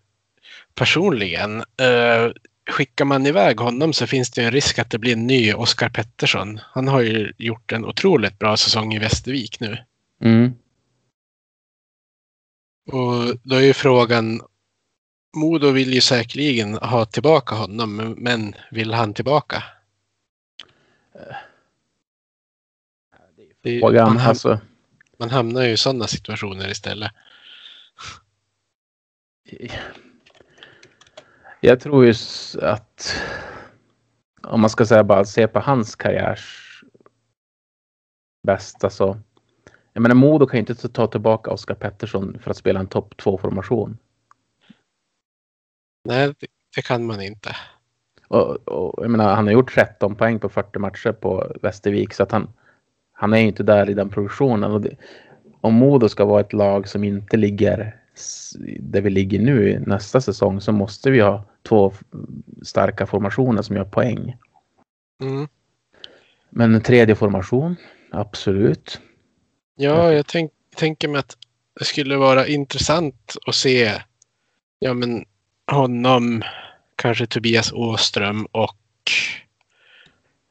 personligen, eh, skickar man iväg honom så finns det en risk att det blir en ny Oskar Pettersson. Han har ju gjort en otroligt bra säsong i Västervik nu. Mm. Och då är ju frågan, Modo vill ju säkerligen ha tillbaka honom, men- vill han tillbaka? Det är- Frågan, man, ham- alltså, man hamnar ju i sådana situationer istället. Jag tror ju att om man ska säga bara se på hans karriärs bästa så. Jag menar Modo kan ju inte ta tillbaka Oskar Pettersson för att spela en topp 2 formation. Nej, det, kan man inte. Och, och, jag menar, han har gjort 13 poäng på 40 matcher på Västervik så att han, han är ju inte där i den produktionen. Och det, om Modo ska vara ett lag som inte ligger där vi ligger nu nästa säsong så måste vi ha två starka formationer som gör poäng. Mm. Men en tredje formation, absolut. Ja, jag tänk, tänker mig att det skulle vara intressant att se ja, men honom, kanske Tobias Åström och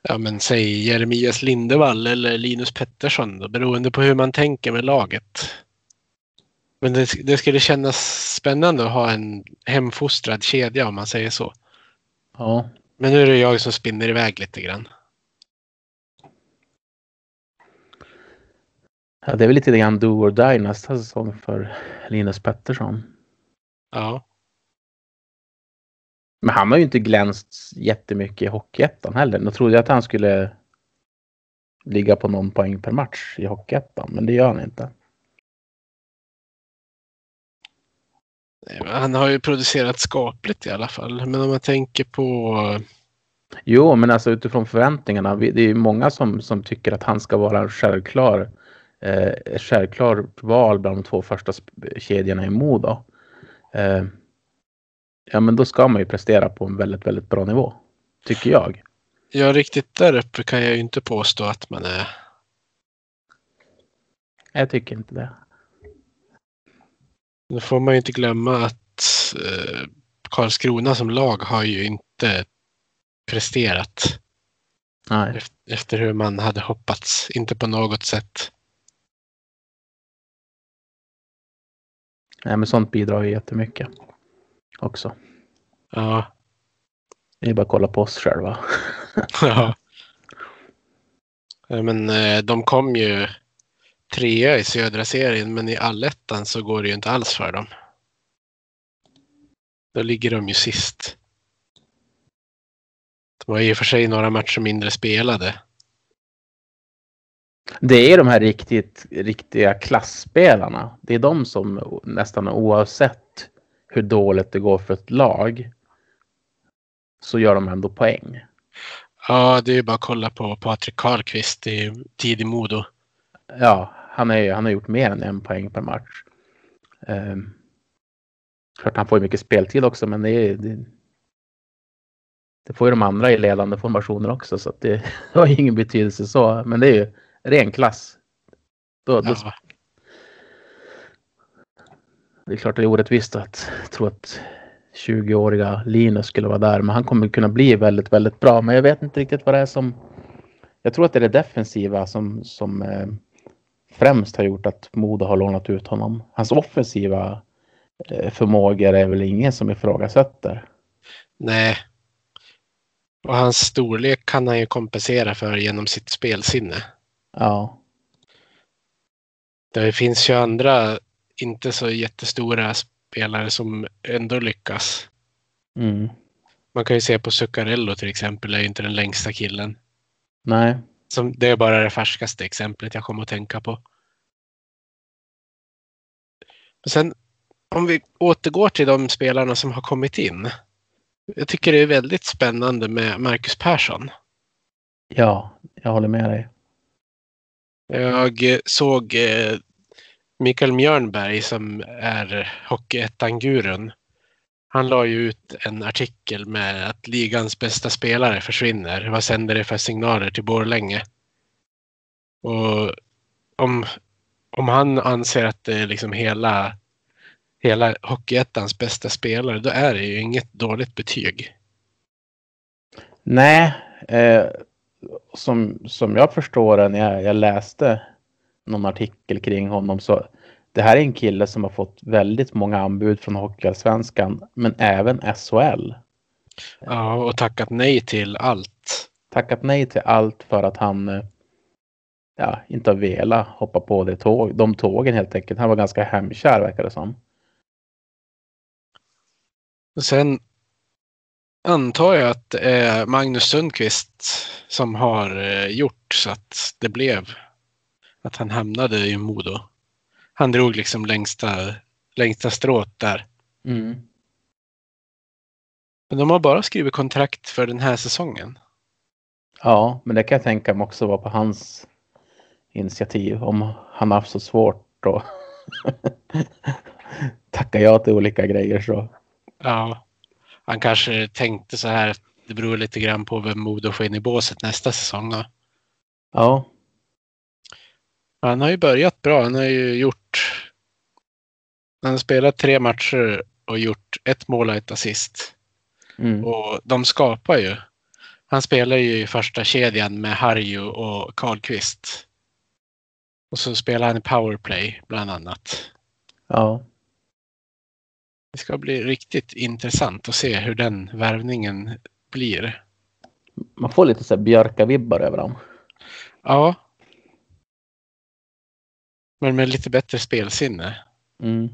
ja, men säg Jeremias Lindevall eller Linus Pettersson då, beroende på hur man tänker med laget. Men det, det skulle kännas spännande att ha en hemfostrad kedja om man säger så. Ja, Men nu är det jag som spinner iväg lite grann. Ja, det är väl lite grann do or die nästa säsong för Linus Pettersson. Ja. Men han har ju inte glänst jättemycket i Hockeyettan heller. Jag trodde att han skulle ligga på någon poäng per match i Hockeyettan, men det gör han inte. Han har ju producerat skapligt i alla fall. Men om man tänker på... Jo, men alltså utifrån förväntningarna. Det är ju många som, som tycker att han ska vara en självklar, eh, självklar val bland de två första kedjorna i Modo. Eh, ja, men då ska man ju prestera på en väldigt, väldigt bra nivå. Tycker jag. Ja, riktigt där uppe kan jag ju inte påstå att man är. Jag tycker inte det. Då får man ju inte glömma att eh, Karlskrona som lag har ju inte presterat. Nej. Efter, efter hur man hade hoppats. Inte på något sätt. Nej, men sånt bidrar ju jättemycket också. Ja. Det är bara att kolla på oss själva. ja. Men eh, de kom ju trea i södra serien, men i allettan så går det ju inte alls för dem. Då ligger de ju sist. De har i och för sig några matcher mindre spelade. Det är de här riktigt, riktiga klassspelarna. Det är de som nästan oavsett hur dåligt det går för ett lag så gör de ändå poäng. Ja, det är bara att kolla på Patrik Karlqvist i tidig Modo. Ja, han, är, han har gjort mer än en poäng per match. Um, klart han får ju mycket speltid också, men det, är, det, det får ju de andra i ledande formationer också, så det har ingen betydelse så. Men det är ju ren klass. Då, då, Ja. Det är klart det är orättvist att tro att 20-åriga Linus skulle vara där, men han kommer kunna bli väldigt, väldigt bra. Men jag vet inte riktigt vad det är som... Jag tror att det är det defensiva som, som eh, främst har gjort att Modo har lånat ut honom. Hans offensiva eh, förmågor är väl ingen som ifrågasätter. Nej. Och hans storlek kan han ju kompensera för genom sitt spelsinne. Ja, Det finns ju andra, inte så jättestora spelare som ändå lyckas. mm. Man kan ju se på Zuccarello till exempel, är ju inte den längsta killen. nej, Som, det är bara det färskaste exemplet jag kommer att tänka på. Men sen om vi återgår till de spelarna som har kommit in. Jag tycker det är väldigt spännande med Marcus Persson. ja, jag håller med dig. Jag såg eh, Mikael Mjörnberg som är Hockeyettan-gurun. Han la ju ut en artikel med att ligans bästa spelare försvinner. Vad sänder det för signaler till Borlänge? Och om, om han anser att det är liksom hela, hela Hockeyettans bästa spelare, då är det ju inget dåligt betyg. Nej, eh, som, som jag förstår det när jag, jag läste någon artikel kring honom så det här är en kille som har fått väldigt många anbud från Hockeyallsvenskan men även SHL. Ja, och tackat nej till allt. Tackat nej till allt för att han eh, ja, inte har velat hoppa på det tåg, de tågen helt enkelt. Han var ganska hemkär verkar det som. Och sen antar jag att det är Magnus Sundqvist som har eh, gjort så att det blev att han hamnade i Modo. Han drog liksom längsta, längsta strået där. Mm. Men de har bara skrivit kontrakt för den här säsongen. Ja, men det kan jag tänka mig också var på hans initiativ. Om han har haft så svårt att tacka ja till olika grejer så. Ja, han kanske tänkte så här. Det beror lite grann på vem Modo får in i båset nästa säsong. Då. Ja, Han har ju börjat bra. Han har ju gjort. Han har spelat tre matcher och gjort ett mål och ett assist. mm. Och de skapar ju. Han spelar ju i första kedjan med Harju och Karlqvist. Och så spelar han i powerplay bland annat. ja. Det ska bli riktigt intressant att se hur den värvningen blir. Man får lite så här björka-vibbar över dem. Ja. Men med lite bättre spelsinne. Mm.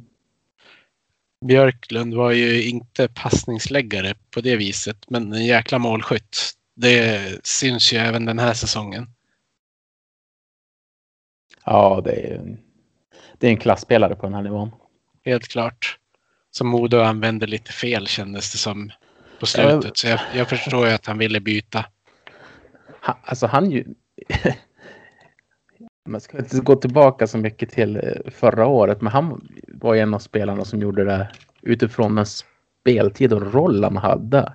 Björklund var ju inte passningsläggare på det viset, men en jäkla målskytt. Det syns ju även den här säsongen. Ja, det är, det är en klasspelare på den här nivån. Helt klart. Som Modo använde lite fel kändes det som på slutet. Så jag, jag förstår ju att han ville byta. Han, alltså han ju... Man ska inte gå tillbaka så mycket till eh, förra året, men han var en av spelarna som gjorde det utifrån den speltid och roll han hade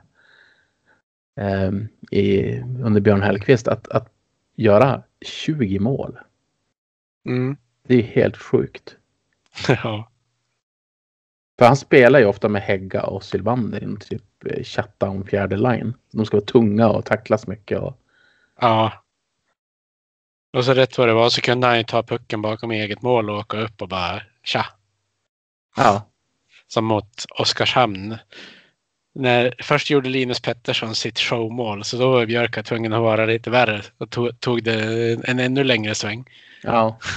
eh, i, under Björn Hellkvist. Att, att göra 20 mål. Mm. Det är helt sjukt. ja. För han spelar ju ofta med Hägga och Sylvander i typ eh, shutdown fjärde line. De ska vara tunga och tacklas mycket. Och... Ja. Och så rätt vad det var så kunde han ju ta pucken bakom eget mål och åka upp och bara tja. Ja. Som mot Oskarshamn. När, först gjorde Linus Pettersson sitt showmål så då var Björka tvungen att vara lite värre och tog, tog det en ännu längre sväng. Ja.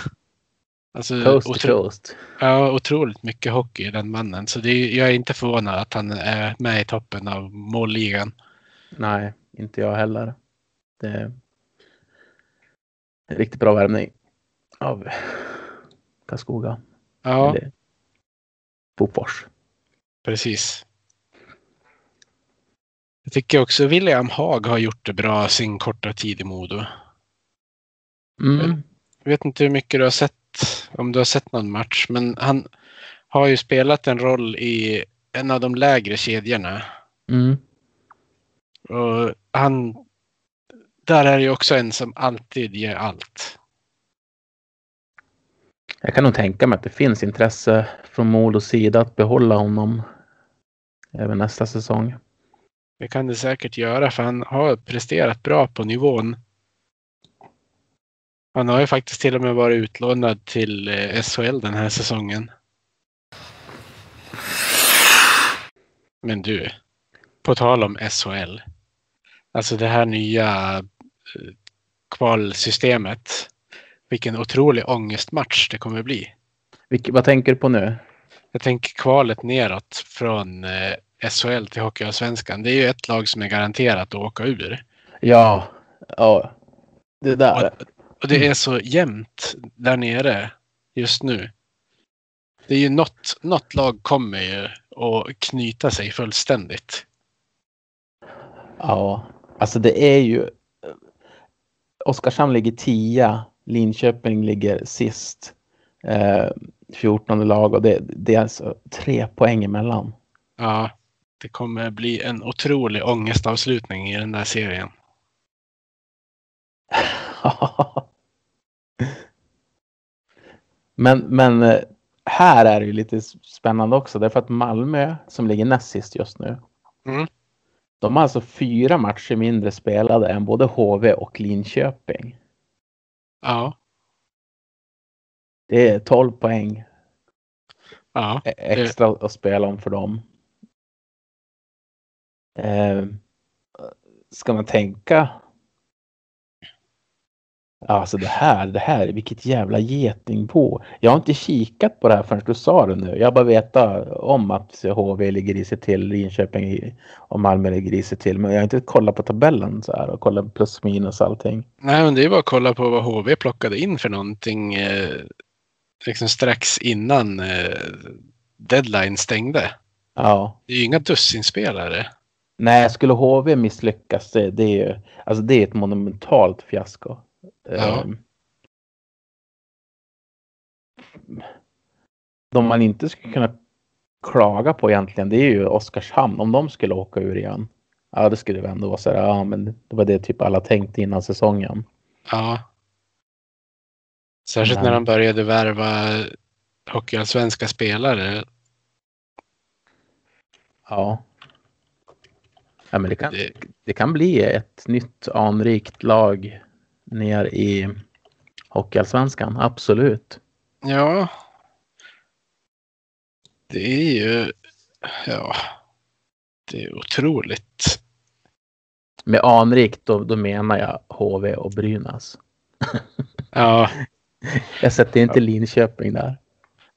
Alltså, Coast otro, coast. ja, otroligt mycket hockey i den mannen. Så det, jag är inte förvånad att han är med i toppen av målligan. Nej, inte jag heller. Det riktigt bra värvning av Karlskoga. Ja, Eller Bofors. precis. Jag tycker också William Haag har gjort det bra sin korta tid i Modo. Mm. Jag vet inte hur mycket du har sett, om du har sett någon match, men han har ju spelat en roll i en av de lägre kedjorna. Mm. Och han, där är det ju också en som alltid ger allt. Jag kan nog tänka mig att det finns intresse från Modos sida att behålla honom även nästa säsong. Det kan det säkert göra för han har presterat bra på nivån. Han har ju faktiskt till och med varit utlånad till eh, SHL den här säsongen. Men du, på tal om SHL. Alltså det här nya kvalsystemet. Vilken otrolig ångestmatch det kommer bli. Vilke, vad tänker du på nu? Jag tänker kvalet neråt från eh, SHL till Hockeyallsvenskan. Det är ju ett lag som är garanterat att åka ur. Ja, ja. Det där. Och, och det är så jämnt där nere just nu. Det är ju något, något lag kommer ju att knyta sig fullständigt. Ja, alltså det är ju. Oskarshamn ligger 10, Linköping ligger sist. Eh, 14 lag och det, det är alltså tre poäng emellan. Ja, det kommer bli en otrolig ångestavslutning i den där serien. men, men eh, här är det ju lite spännande också därför att Malmö som ligger näst sist just nu. Mm. De har alltså fyra matcher mindre spelade än både HV och Linköping. Ja, Det är 12 poäng ja, e- extra att spela om för dem. Eh, ska man tänka? Alltså det här, det här, vilket jävla getingbo. Jag har inte kikat på det här förrän du sa det nu. Jag bara vetat om att HV ligger risigt till, Linköping i- och Malmö ligger risigt till. Men jag har inte kollat på tabellen så här och kollat plus minus allting. Nej, men det är bara att kolla på vad HV plockade in för någonting eh, liksom strax innan eh, deadline stängde. Ja, Det är ju inga dussinspelare. nej, skulle HV misslyckas, det, det är ju, alltså det är ett monumentalt fiasko. Ja. Ehm. De man inte skulle kunna klaga på egentligen, det är ju Oskarshamn. Om de skulle åka ur igen. Ja, det skulle vi ändå vara så här, ja, men det var det typ alla tänkte innan säsongen. Ja. Särskilt Nej. när de började värva hockeyallsvenska spelare. Ja. Ja, men det kan, Det, det kan bli ett nytt anrikt lag ner i Hockeyallsvenskan, absolut. ja. Det är ju... Ja. Det är otroligt. Med anrikt då, då menar jag HV och Brynäs. Ja. Jag sätter inte Linköping där.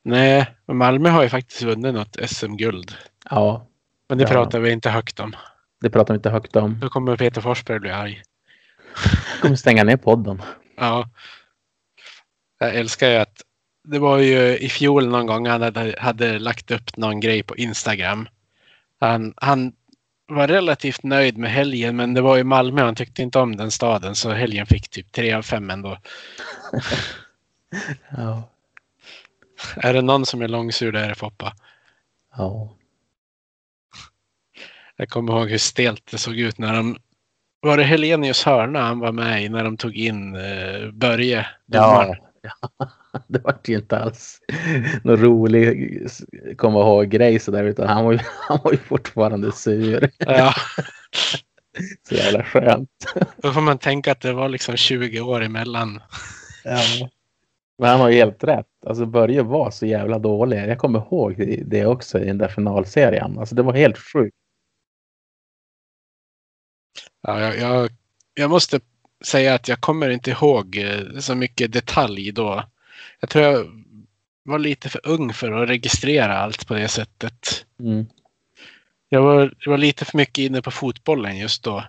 Nej, Malmö har ju faktiskt vunnit något SM-guld. Ja, Men det Ja. pratar vi inte högt om. det pratar vi inte högt om. Då kommer Peter Forsberg bli arg. Jag kommer stänga ner podden. Ja. Jag älskar ju att det var ju i fjol någon gång han hade, hade lagt upp någon grej på Instagram. Han, han var relativt nöjd med helgen men det var ju Malmö han tyckte inte om den staden så helgen fick typ tre av fem ändå. Ja. Är det någon som är långsur det är det Foppa. Ja. Jag kommer ihåg hur stelt det såg ut när de var det Helenius hörna han var med i när de tog in eh, Börje? Ja. ja. Det var ju inte alls någon rolig komma ihåg grej sådär utan han var ju, han var ju fortfarande sur. ja. Så jävla skönt. Då får man tänka att det var liksom 20 år emellan. Ja. Men han har ju helt rätt. Alltså Börje var så jävla dålig. Jag kommer ihåg det- det också i den där finalserien. Alltså det var helt sjukt. Ja, jag, jag, jag måste säga att jag kommer inte ihåg eh, så mycket detalj då. Jag tror jag var lite för ung för att registrera allt på det sättet. Mm. Jag var, jag var lite för mycket inne på fotbollen just då.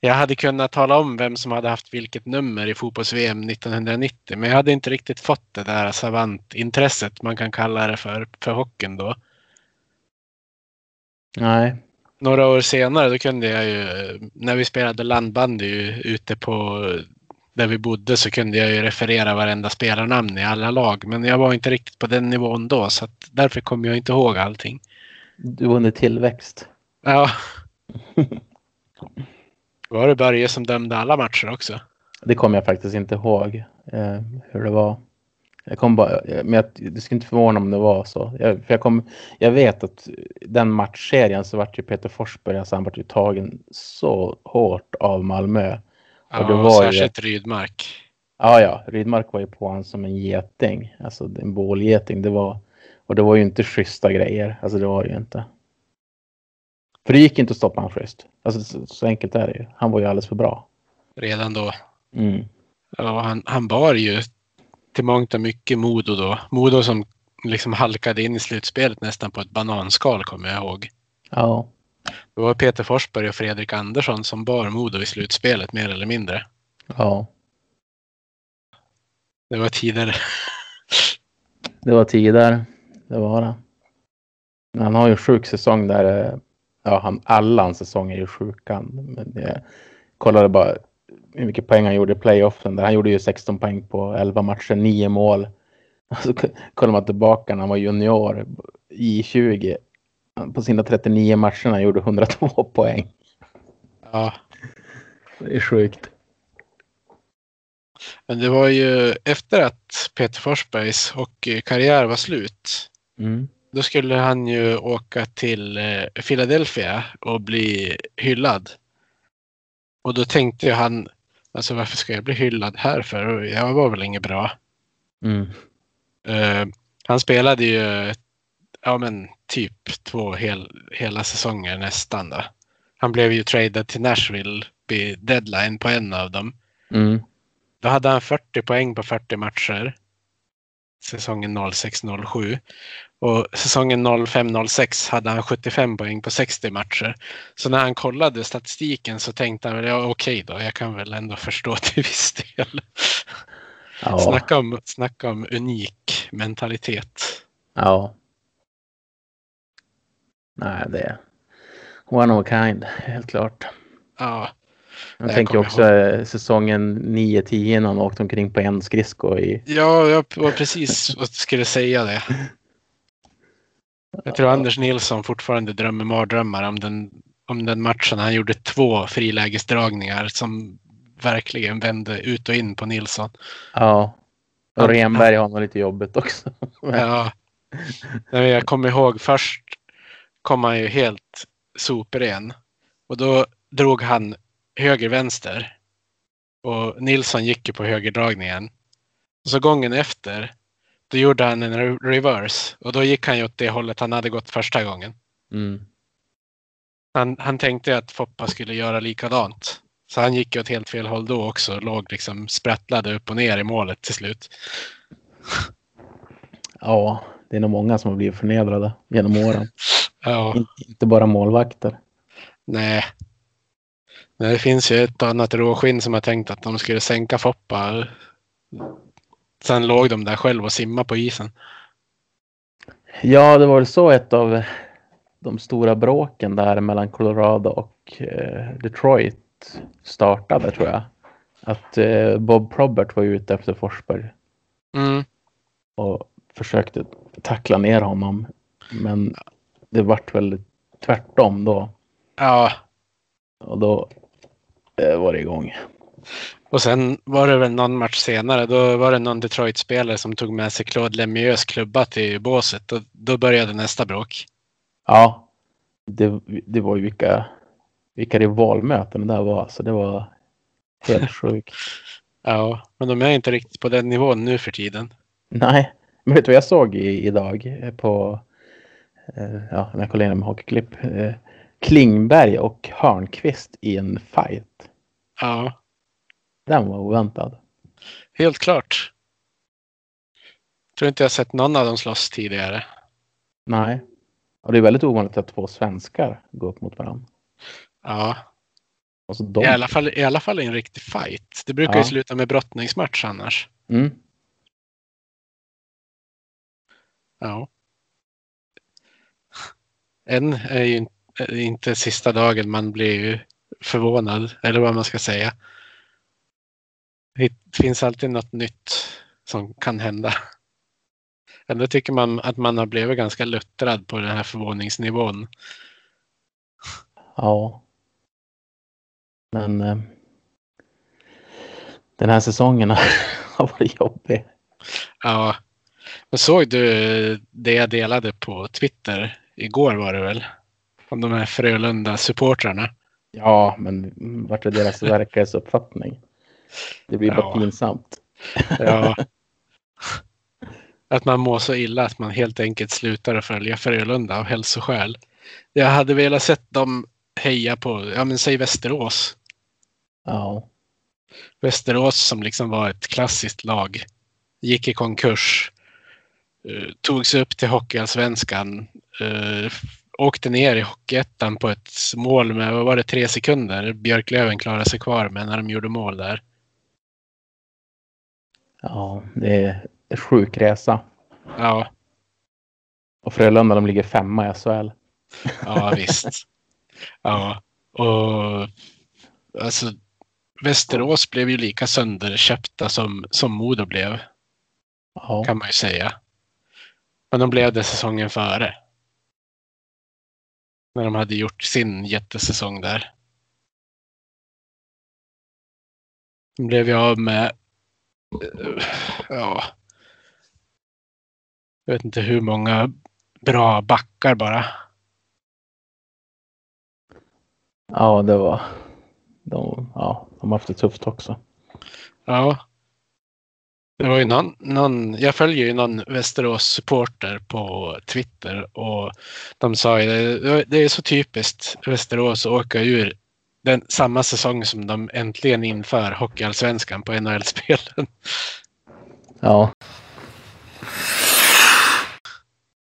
Jag hade kunnat tala om vem som hade haft vilket nummer i fotbolls-VM 1990 men jag hade inte riktigt fått det där savantintresset man kan kalla det för, för hockeyn då. Nej. Några år senare då kunde jag ju, när vi spelade landbandy ute på där vi bodde så kunde jag ju referera varenda spelarnamn i alla lag. Men jag var inte riktigt på den nivån då så därför kommer jag inte ihåg allting. Du var under tillväxt. Ja. Var det Börje som dömde alla matcher också? Det kommer jag faktiskt inte ihåg eh, hur det var. Jag kom bara, men jag, det skulle inte förvåna om det var så. Jag, för jag, kom, jag vet att den matchserien så vart ju Peter Forsberg, alltså han vart ju tagen så hårt av Malmö. Ja, Och det var ju- särskilt Rydmark. Ja, ja, Rydmark var ju på honom som en geting, alltså en bålgeting. Det var, och det var ju inte schyssta grejer, alltså det var det ju inte. För det gick inte att stoppa honom schysst. Alltså så, så enkelt är det ju. Han var ju alldeles för bra. Redan då. Mm. Ja, han, han bar ju till mångt och mycket Modo då. Modo som liksom halkade in i slutspelet nästan på ett bananskal kommer jag ihåg. Ja, Det var Peter Forsberg och Fredrik Andersson som bar Modo i slutspelet mer eller mindre. ja. Det var tider. Det var tider. Det var det. Han har ju en sjuk säsong där. eh, Ja, han, alla hans säsonger är ju sjuka. Men jag kollade bara hur mycket poäng han gjorde i playoffen. Där han gjorde ju 16 poäng på 11 matcher, 9 mål. Och så k- kollar man tillbaka när han var junior i 20. På sina 39 matcher han gjorde 102 poäng. Ja, Det är sjukt. men det var ju efter att Peter Forsbergs hockeykarriär var slut. Mm. Då skulle han ju åka till eh, Philadelphia och bli hyllad. Och då tänkte han, alltså varför ska jag bli hyllad här för? Jag var väl inget bra. Mm. Eh, han spelade ju ja, men typ två hel, hela säsonger nästan. Då. Han blev ju tradad till Nashville vid deadline på en av dem. Mm. Då hade han 40 poäng på 40 matcher. Säsongen 06-07. Och säsongen 05-06 hade han 75 poäng på 60 matcher. Så när han kollade statistiken så tänkte han väl, ja okej då, jag kan väl ändå förstå till viss del. Ja. Snacka, om, snacka om unik mentalitet. Ja. Nej, det är one of a kind, helt klart. Ja, Jag Jag tänker också eh, säsongen 9-10 när han åkte omkring på en skridsko i... ja jag var precis vad jag skulle säga det. Jag tror Anders Nilsson fortfarande drömmer mardrömmar om den, om den matchen. Han gjorde två frilägesdragningar som verkligen vände ut och in på Nilsson. Ja. Och Renberg har nog lite jobbigt också. Ja. Jag kommer ihåg först kom han ju helt sopren. Och då drog han höger-vänster. Och Nilsson gick ju på högerdragningen. Och så gången efter då gjorde han en re- reverse. Och då gick han ju åt det hållet han hade gått första gången. Mm. Han, han tänkte att Foppa skulle göra likadant. Så han gick ju åt helt fel håll då också. Låg liksom sprattlade upp och ner i målet till slut. Ja, det är nog många som har blivit förnedrade genom åren. Ja, In, inte bara målvakter. nej. Det finns ju ett annat råskinn som har tänkt att de skulle sänka Foppa. Sen låg de där själv och simma på isen. Ja, det var väl så ett av de stora bråken där mellan Colorado och eh, Detroit startade tror jag. Att eh, Bob Probert var ute efter Forsberg Mm. och försökte tackla ner honom. Men det vart väl tvärtom då. Ja, Och då eh, var det igång. och sen var det väl någon match senare. Då var det någon Detroit-spelare som tog med sig Claude Lemieux klubba till båset. Och då började nästa bråk. Ja, det, det var ju vilka, vilka rivalmöten det där var. Så det var helt sjukt. Ja, men de är inte riktigt på den nivån nu för tiden. Nej, men vet du vad jag såg i, idag eh, på eh, ja, när jag kollade igenom hockeyklipp? Eh, Klingberg och Hörnqvist i en fight. Ja, Den var oväntad. helt klart. Tror inte jag sett någon av dem slåss tidigare. Nej. Och det är väldigt ovanligt att två svenskar går upp mot varandra. Ja, Och så de... i alla fall, i alla fall i en riktig fight. Det brukar Ja. ju sluta med brottningsmatch annars. Mm. Ja. Än är ju in- är inte sista dagen man blir ju förvånad, eller vad man ska säga. Det finns alltid något nytt som kan hända. Ändå tycker man att man har blivit ganska luttrad på den här förvåningsnivån. Ja. Men eh, den här säsongen har varit jobbig. Ja. Men såg du det jag delade på Twitter igår var det väl? Om de här Frölunda-supportrarna. Ja, men vart är deras verklighetsuppfattning? Det blir bara Ja. pinsamt. Ja. Att man mår så illa att man helt enkelt slutar att följa Frölunda av hälsoskäl. Jag hade velat sett dem heja på, ja men säg Västerås. Ja. Västerås som liksom var ett klassiskt lag. Gick i konkurs. Uh, tog sig upp till Hockeyallsvenskan. Åkte ner i Hockeyettan på ett mål med, vad var det, tre sekunder. Björklöven klarade sig kvar med när de gjorde mål där. Ja, det är en sjuk resa. Ja, Och Frölunda de ligger femma i SHL. Ja, visst. Ja, och alltså Västerås blev ju lika sönderköpta som, som Modo blev, Ja. kan man ju säga. Men de blev det säsongen före. När de hade gjort sin jättesäsong där. De blev ju av med, eh, ja, jag vet inte hur många bra backar bara. ja, det var... De, ja, de har haft det tufft också. Ja. Det var ju någon, någon, jag följer ju någon Västerås-supporter på Twitter och de sa ju det, det är så typiskt Västerås att åka ur den, samma säsong som de äntligen inför Hockeyallsvenskan på NHL-spelen. Ja.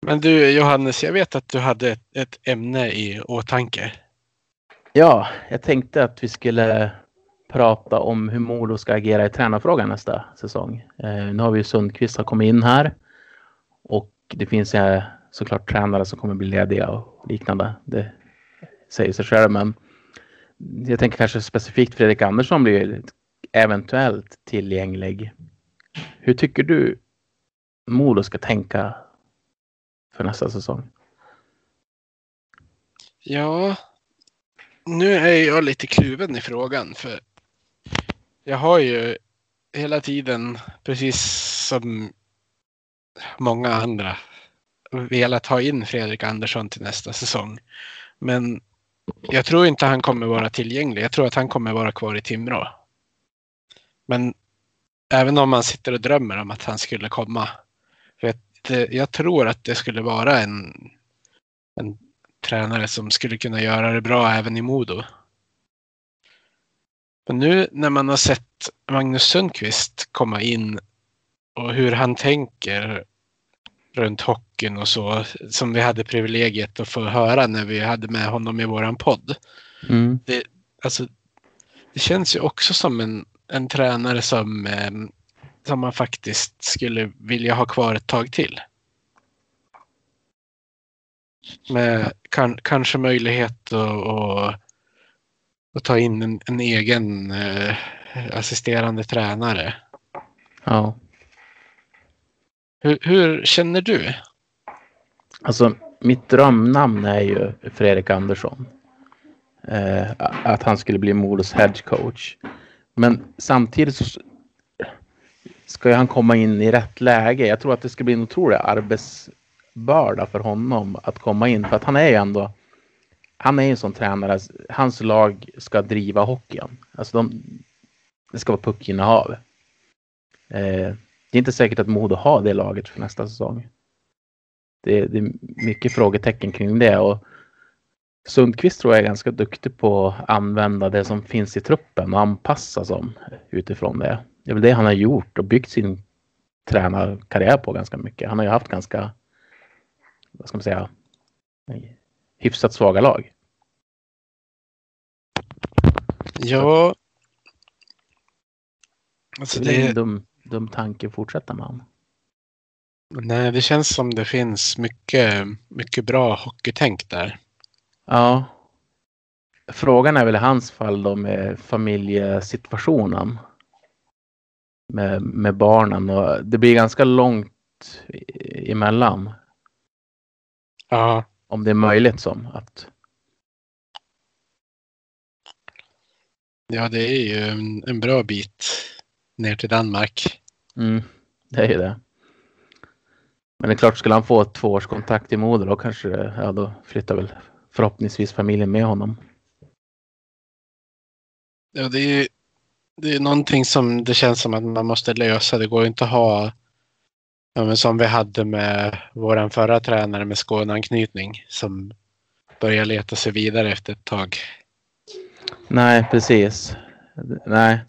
Men du Johannes, jag vet att du hade ett, ett ämne i åtanke. ja, jag tänkte att vi skulle prata om hur Modo ska agera i tränarfrågan nästa säsong. Eh, nu har vi ju Sundqvist har kommit in här. Och det finns eh, såklart tränare som kommer bli lediga och liknande. Det säger sig själv. Men jag tänker kanske specifikt Fredrik Andersson blir eventuellt tillgänglig. Hur tycker du Modo ska tänka för nästa säsong? Ja, nu är jag lite kluven i frågan för jag har ju hela tiden, precis som många andra, velat ha in Fredrik Andersson till nästa säsong. Men jag tror inte han kommer vara tillgänglig. Jag tror att han kommer vara kvar i Timrå. Men även om man sitter och drömmer om att han skulle komma. För att, jag tror att det skulle vara en, en tränare som skulle kunna göra det bra även i Modo. Men nu när man har sett Magnus Sundqvist komma in och hur han tänker runt hockeyn och så som vi hade privilegiet att få höra när vi hade med honom i våran podd. Mm. Det, alltså, det känns ju också som en, en tränare som, eh, som man faktiskt skulle vilja ha kvar ett tag till. Med kan, kanske möjlighet att, att ta in en, en egen eh, assisterande tränare. Ja. Hur, hur känner du? Alltså, mitt drömnamn är ju Fredrik Andersson. Eh, att han skulle bli Modos head coach. Men samtidigt så ska han komma in i rätt läge. Jag tror att det ska bli en otrolig arbetsbörda för honom att komma in. För att han är ju ändå, han är ju en sån tränare, hans lag ska driva hockeyn. Alltså de, det ska vara puckinnehav. Eh, det är inte säkert att Modo har det laget för nästa säsong. Det, det, är mycket frågetecken kring det. Och Sundqvist tror jag är ganska duktig på att använda det som finns i truppen och anpassa som utifrån det. Det är väl det han har gjort och byggt sin tränarkarriär på ganska mycket. Han har ju haft ganska, vad ska man säga, hyfsat svaga lag. Ja. Alltså det är en dum, dum tanke att fortsätta med honom. nej, det känns som det finns mycket, mycket bra hockeytänk där. Ja. Frågan är väl i hans fall då med familjesituationen. Med, med barnen och det blir ganska långt emellan. Ja, Om det är möjligt som att. ja det är ju en, en bra bit ner till Danmark. Mm, det är ju det. Men det är klart, skulle han få ett tvåårskontrakt i Modo då kanske, ja då flyttar väl förhoppningsvis familjen med honom. Ja, det är ju det är någonting som det känns som att man måste lösa. Det går inte att ha ja, men som vi hade med våran förra tränare med Skåneanknytning som börjar leta sig vidare efter ett tag. Nej, precis. Nej.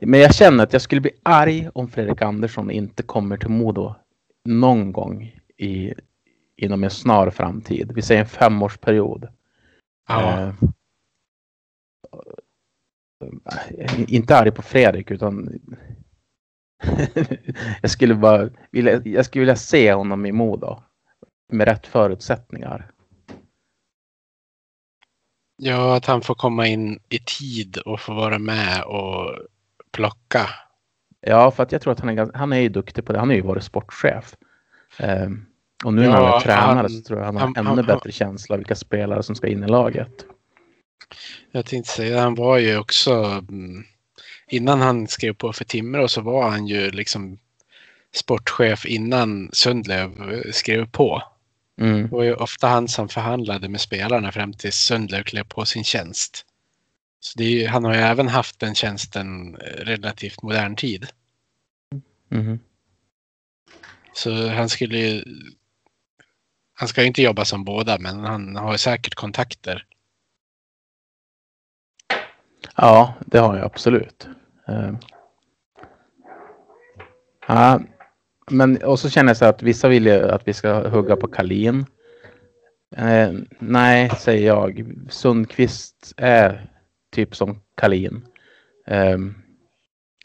Men jag känner att jag skulle bli arg om Fredrik Andersson inte kommer till Modo någon gång i, inom en snar framtid. Vi säger en femårsperiod. Ja, Eh, inte arg på Fredrik utan jag skulle bara vilja, jag skulle vilja se honom i Modo med rätt förutsättningar. ja, att han får komma in i tid och få vara med och plocka. Ja, för att jag tror att han är, han är ju duktig på det. Han har ju varit sportchef. Eh, och nu när Ja, han är tränare han- så tror jag han har han- ännu han- bättre känsla vilka spelare som ska in i laget. Jag tänkte säga, han var ju också mm, innan han skrev på för Timrå så var han ju liksom sportchef innan Sundlöv eh, skrev på. Mm. Det var ju ofta han som förhandlade med spelarna fram till Sundlöv klev på sin tjänst. Så ju- han har ju även haft den tjänsten eh, relativt modern tid. Mhm. Så han skulle ju... Han ska ju inte jobba som båda men han har ju säkert kontakter. Ja, det har jag absolut. Ehm. Ja, men och så känner jag så att vissa vill ju att vi ska hugga på Kalin. Eh, nej, säger jag. Sundqvist är typ som Kalin. Eh,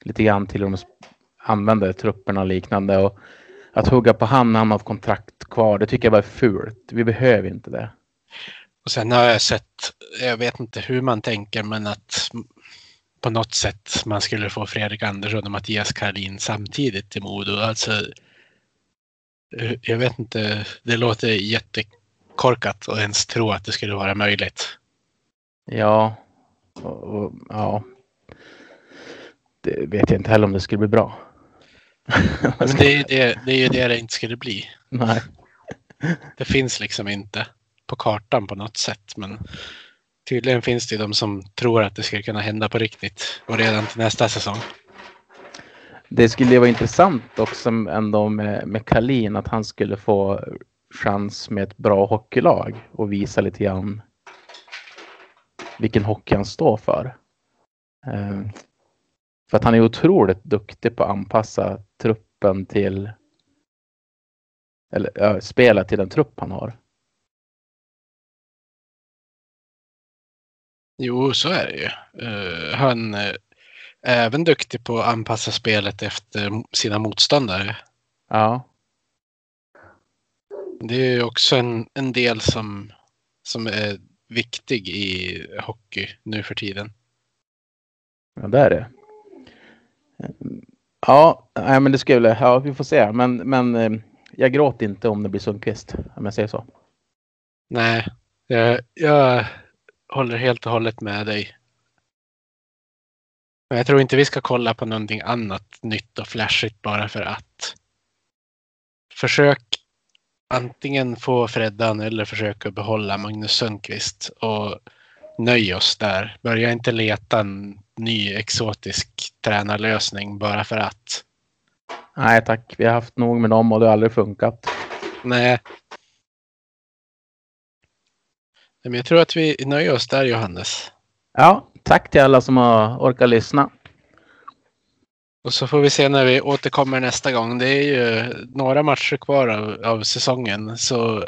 lite grann till och med använder trupperna och liknande. Och att hugga på han när han har kontrakt kvar, det tycker jag bara är fult. Vi behöver inte det. Och sen har jag sett, jag vet inte hur man tänker, men att på något sätt man skulle få Fredrik Andersson och Mattias Karlin samtidigt till Modo. Alltså, eh, jag vet inte, det låter jättekorkat att ens tro att det skulle vara möjligt. Ja, och, och, ja. Det vet jag inte heller om det skulle bli bra. Men det är det, det är ju det det inte skulle bli. Nej. Det finns liksom inte på kartan på något sätt. Men tydligen finns det de som tror att det skulle kunna hända på riktigt och redan till nästa säsong. Det skulle ju vara intressant också ändå med, med Kalin att han skulle få chans med ett bra hockeylag och visa lite grann vilken hockey han står för. Eh, för att han är otroligt duktig på att anpassa truppen till Eller ja, spela till den trupp han har. Jo, så är det ju. Uh, han uh, är även duktig på att anpassa spelet efter sina motståndare. Ja. Det är ju också en, en del som, som är viktig i hockey nu för tiden. Ja, det är det. Ja, nej, men det skulle, ja, vi får se. Men, men eh, jag gråter inte om det blir Sundqvist, om jag säger så. Nej, jag, jag håller helt och hållet med dig. Men jag tror inte vi ska kolla på någonting annat nytt och flashigt bara för att. Försök antingen få Freddan eller försöka behålla Magnus Sundqvist och nöj oss där. Börja inte leta en ny exotisk tränarlösning bara för att. Nej tack, vi har haft nog med dem och det har aldrig funkat. Nej. Men jag tror att vi nöjer oss där Johannes. Ja, tack till alla som har orkat lyssna. Och så får vi se när vi återkommer nästa gång. Det är ju några matcher kvar av, av säsongen. Så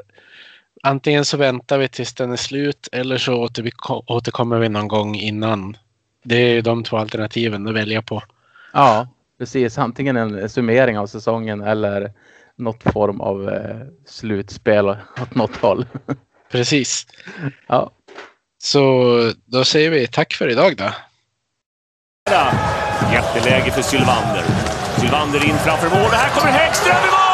antingen så väntar vi tills den är slut eller så åter, återkommer vi någon gång innan. Det är de två alternativen att välja på. Ja, precis. Antingen en summering av säsongen eller något form av eh, slutspel åt något håll. Precis. Ja. Så då säger vi tack för idag då. Jätteläge för Sylvander. Sylvander in framför mål. Och här kommer Häggström i mål!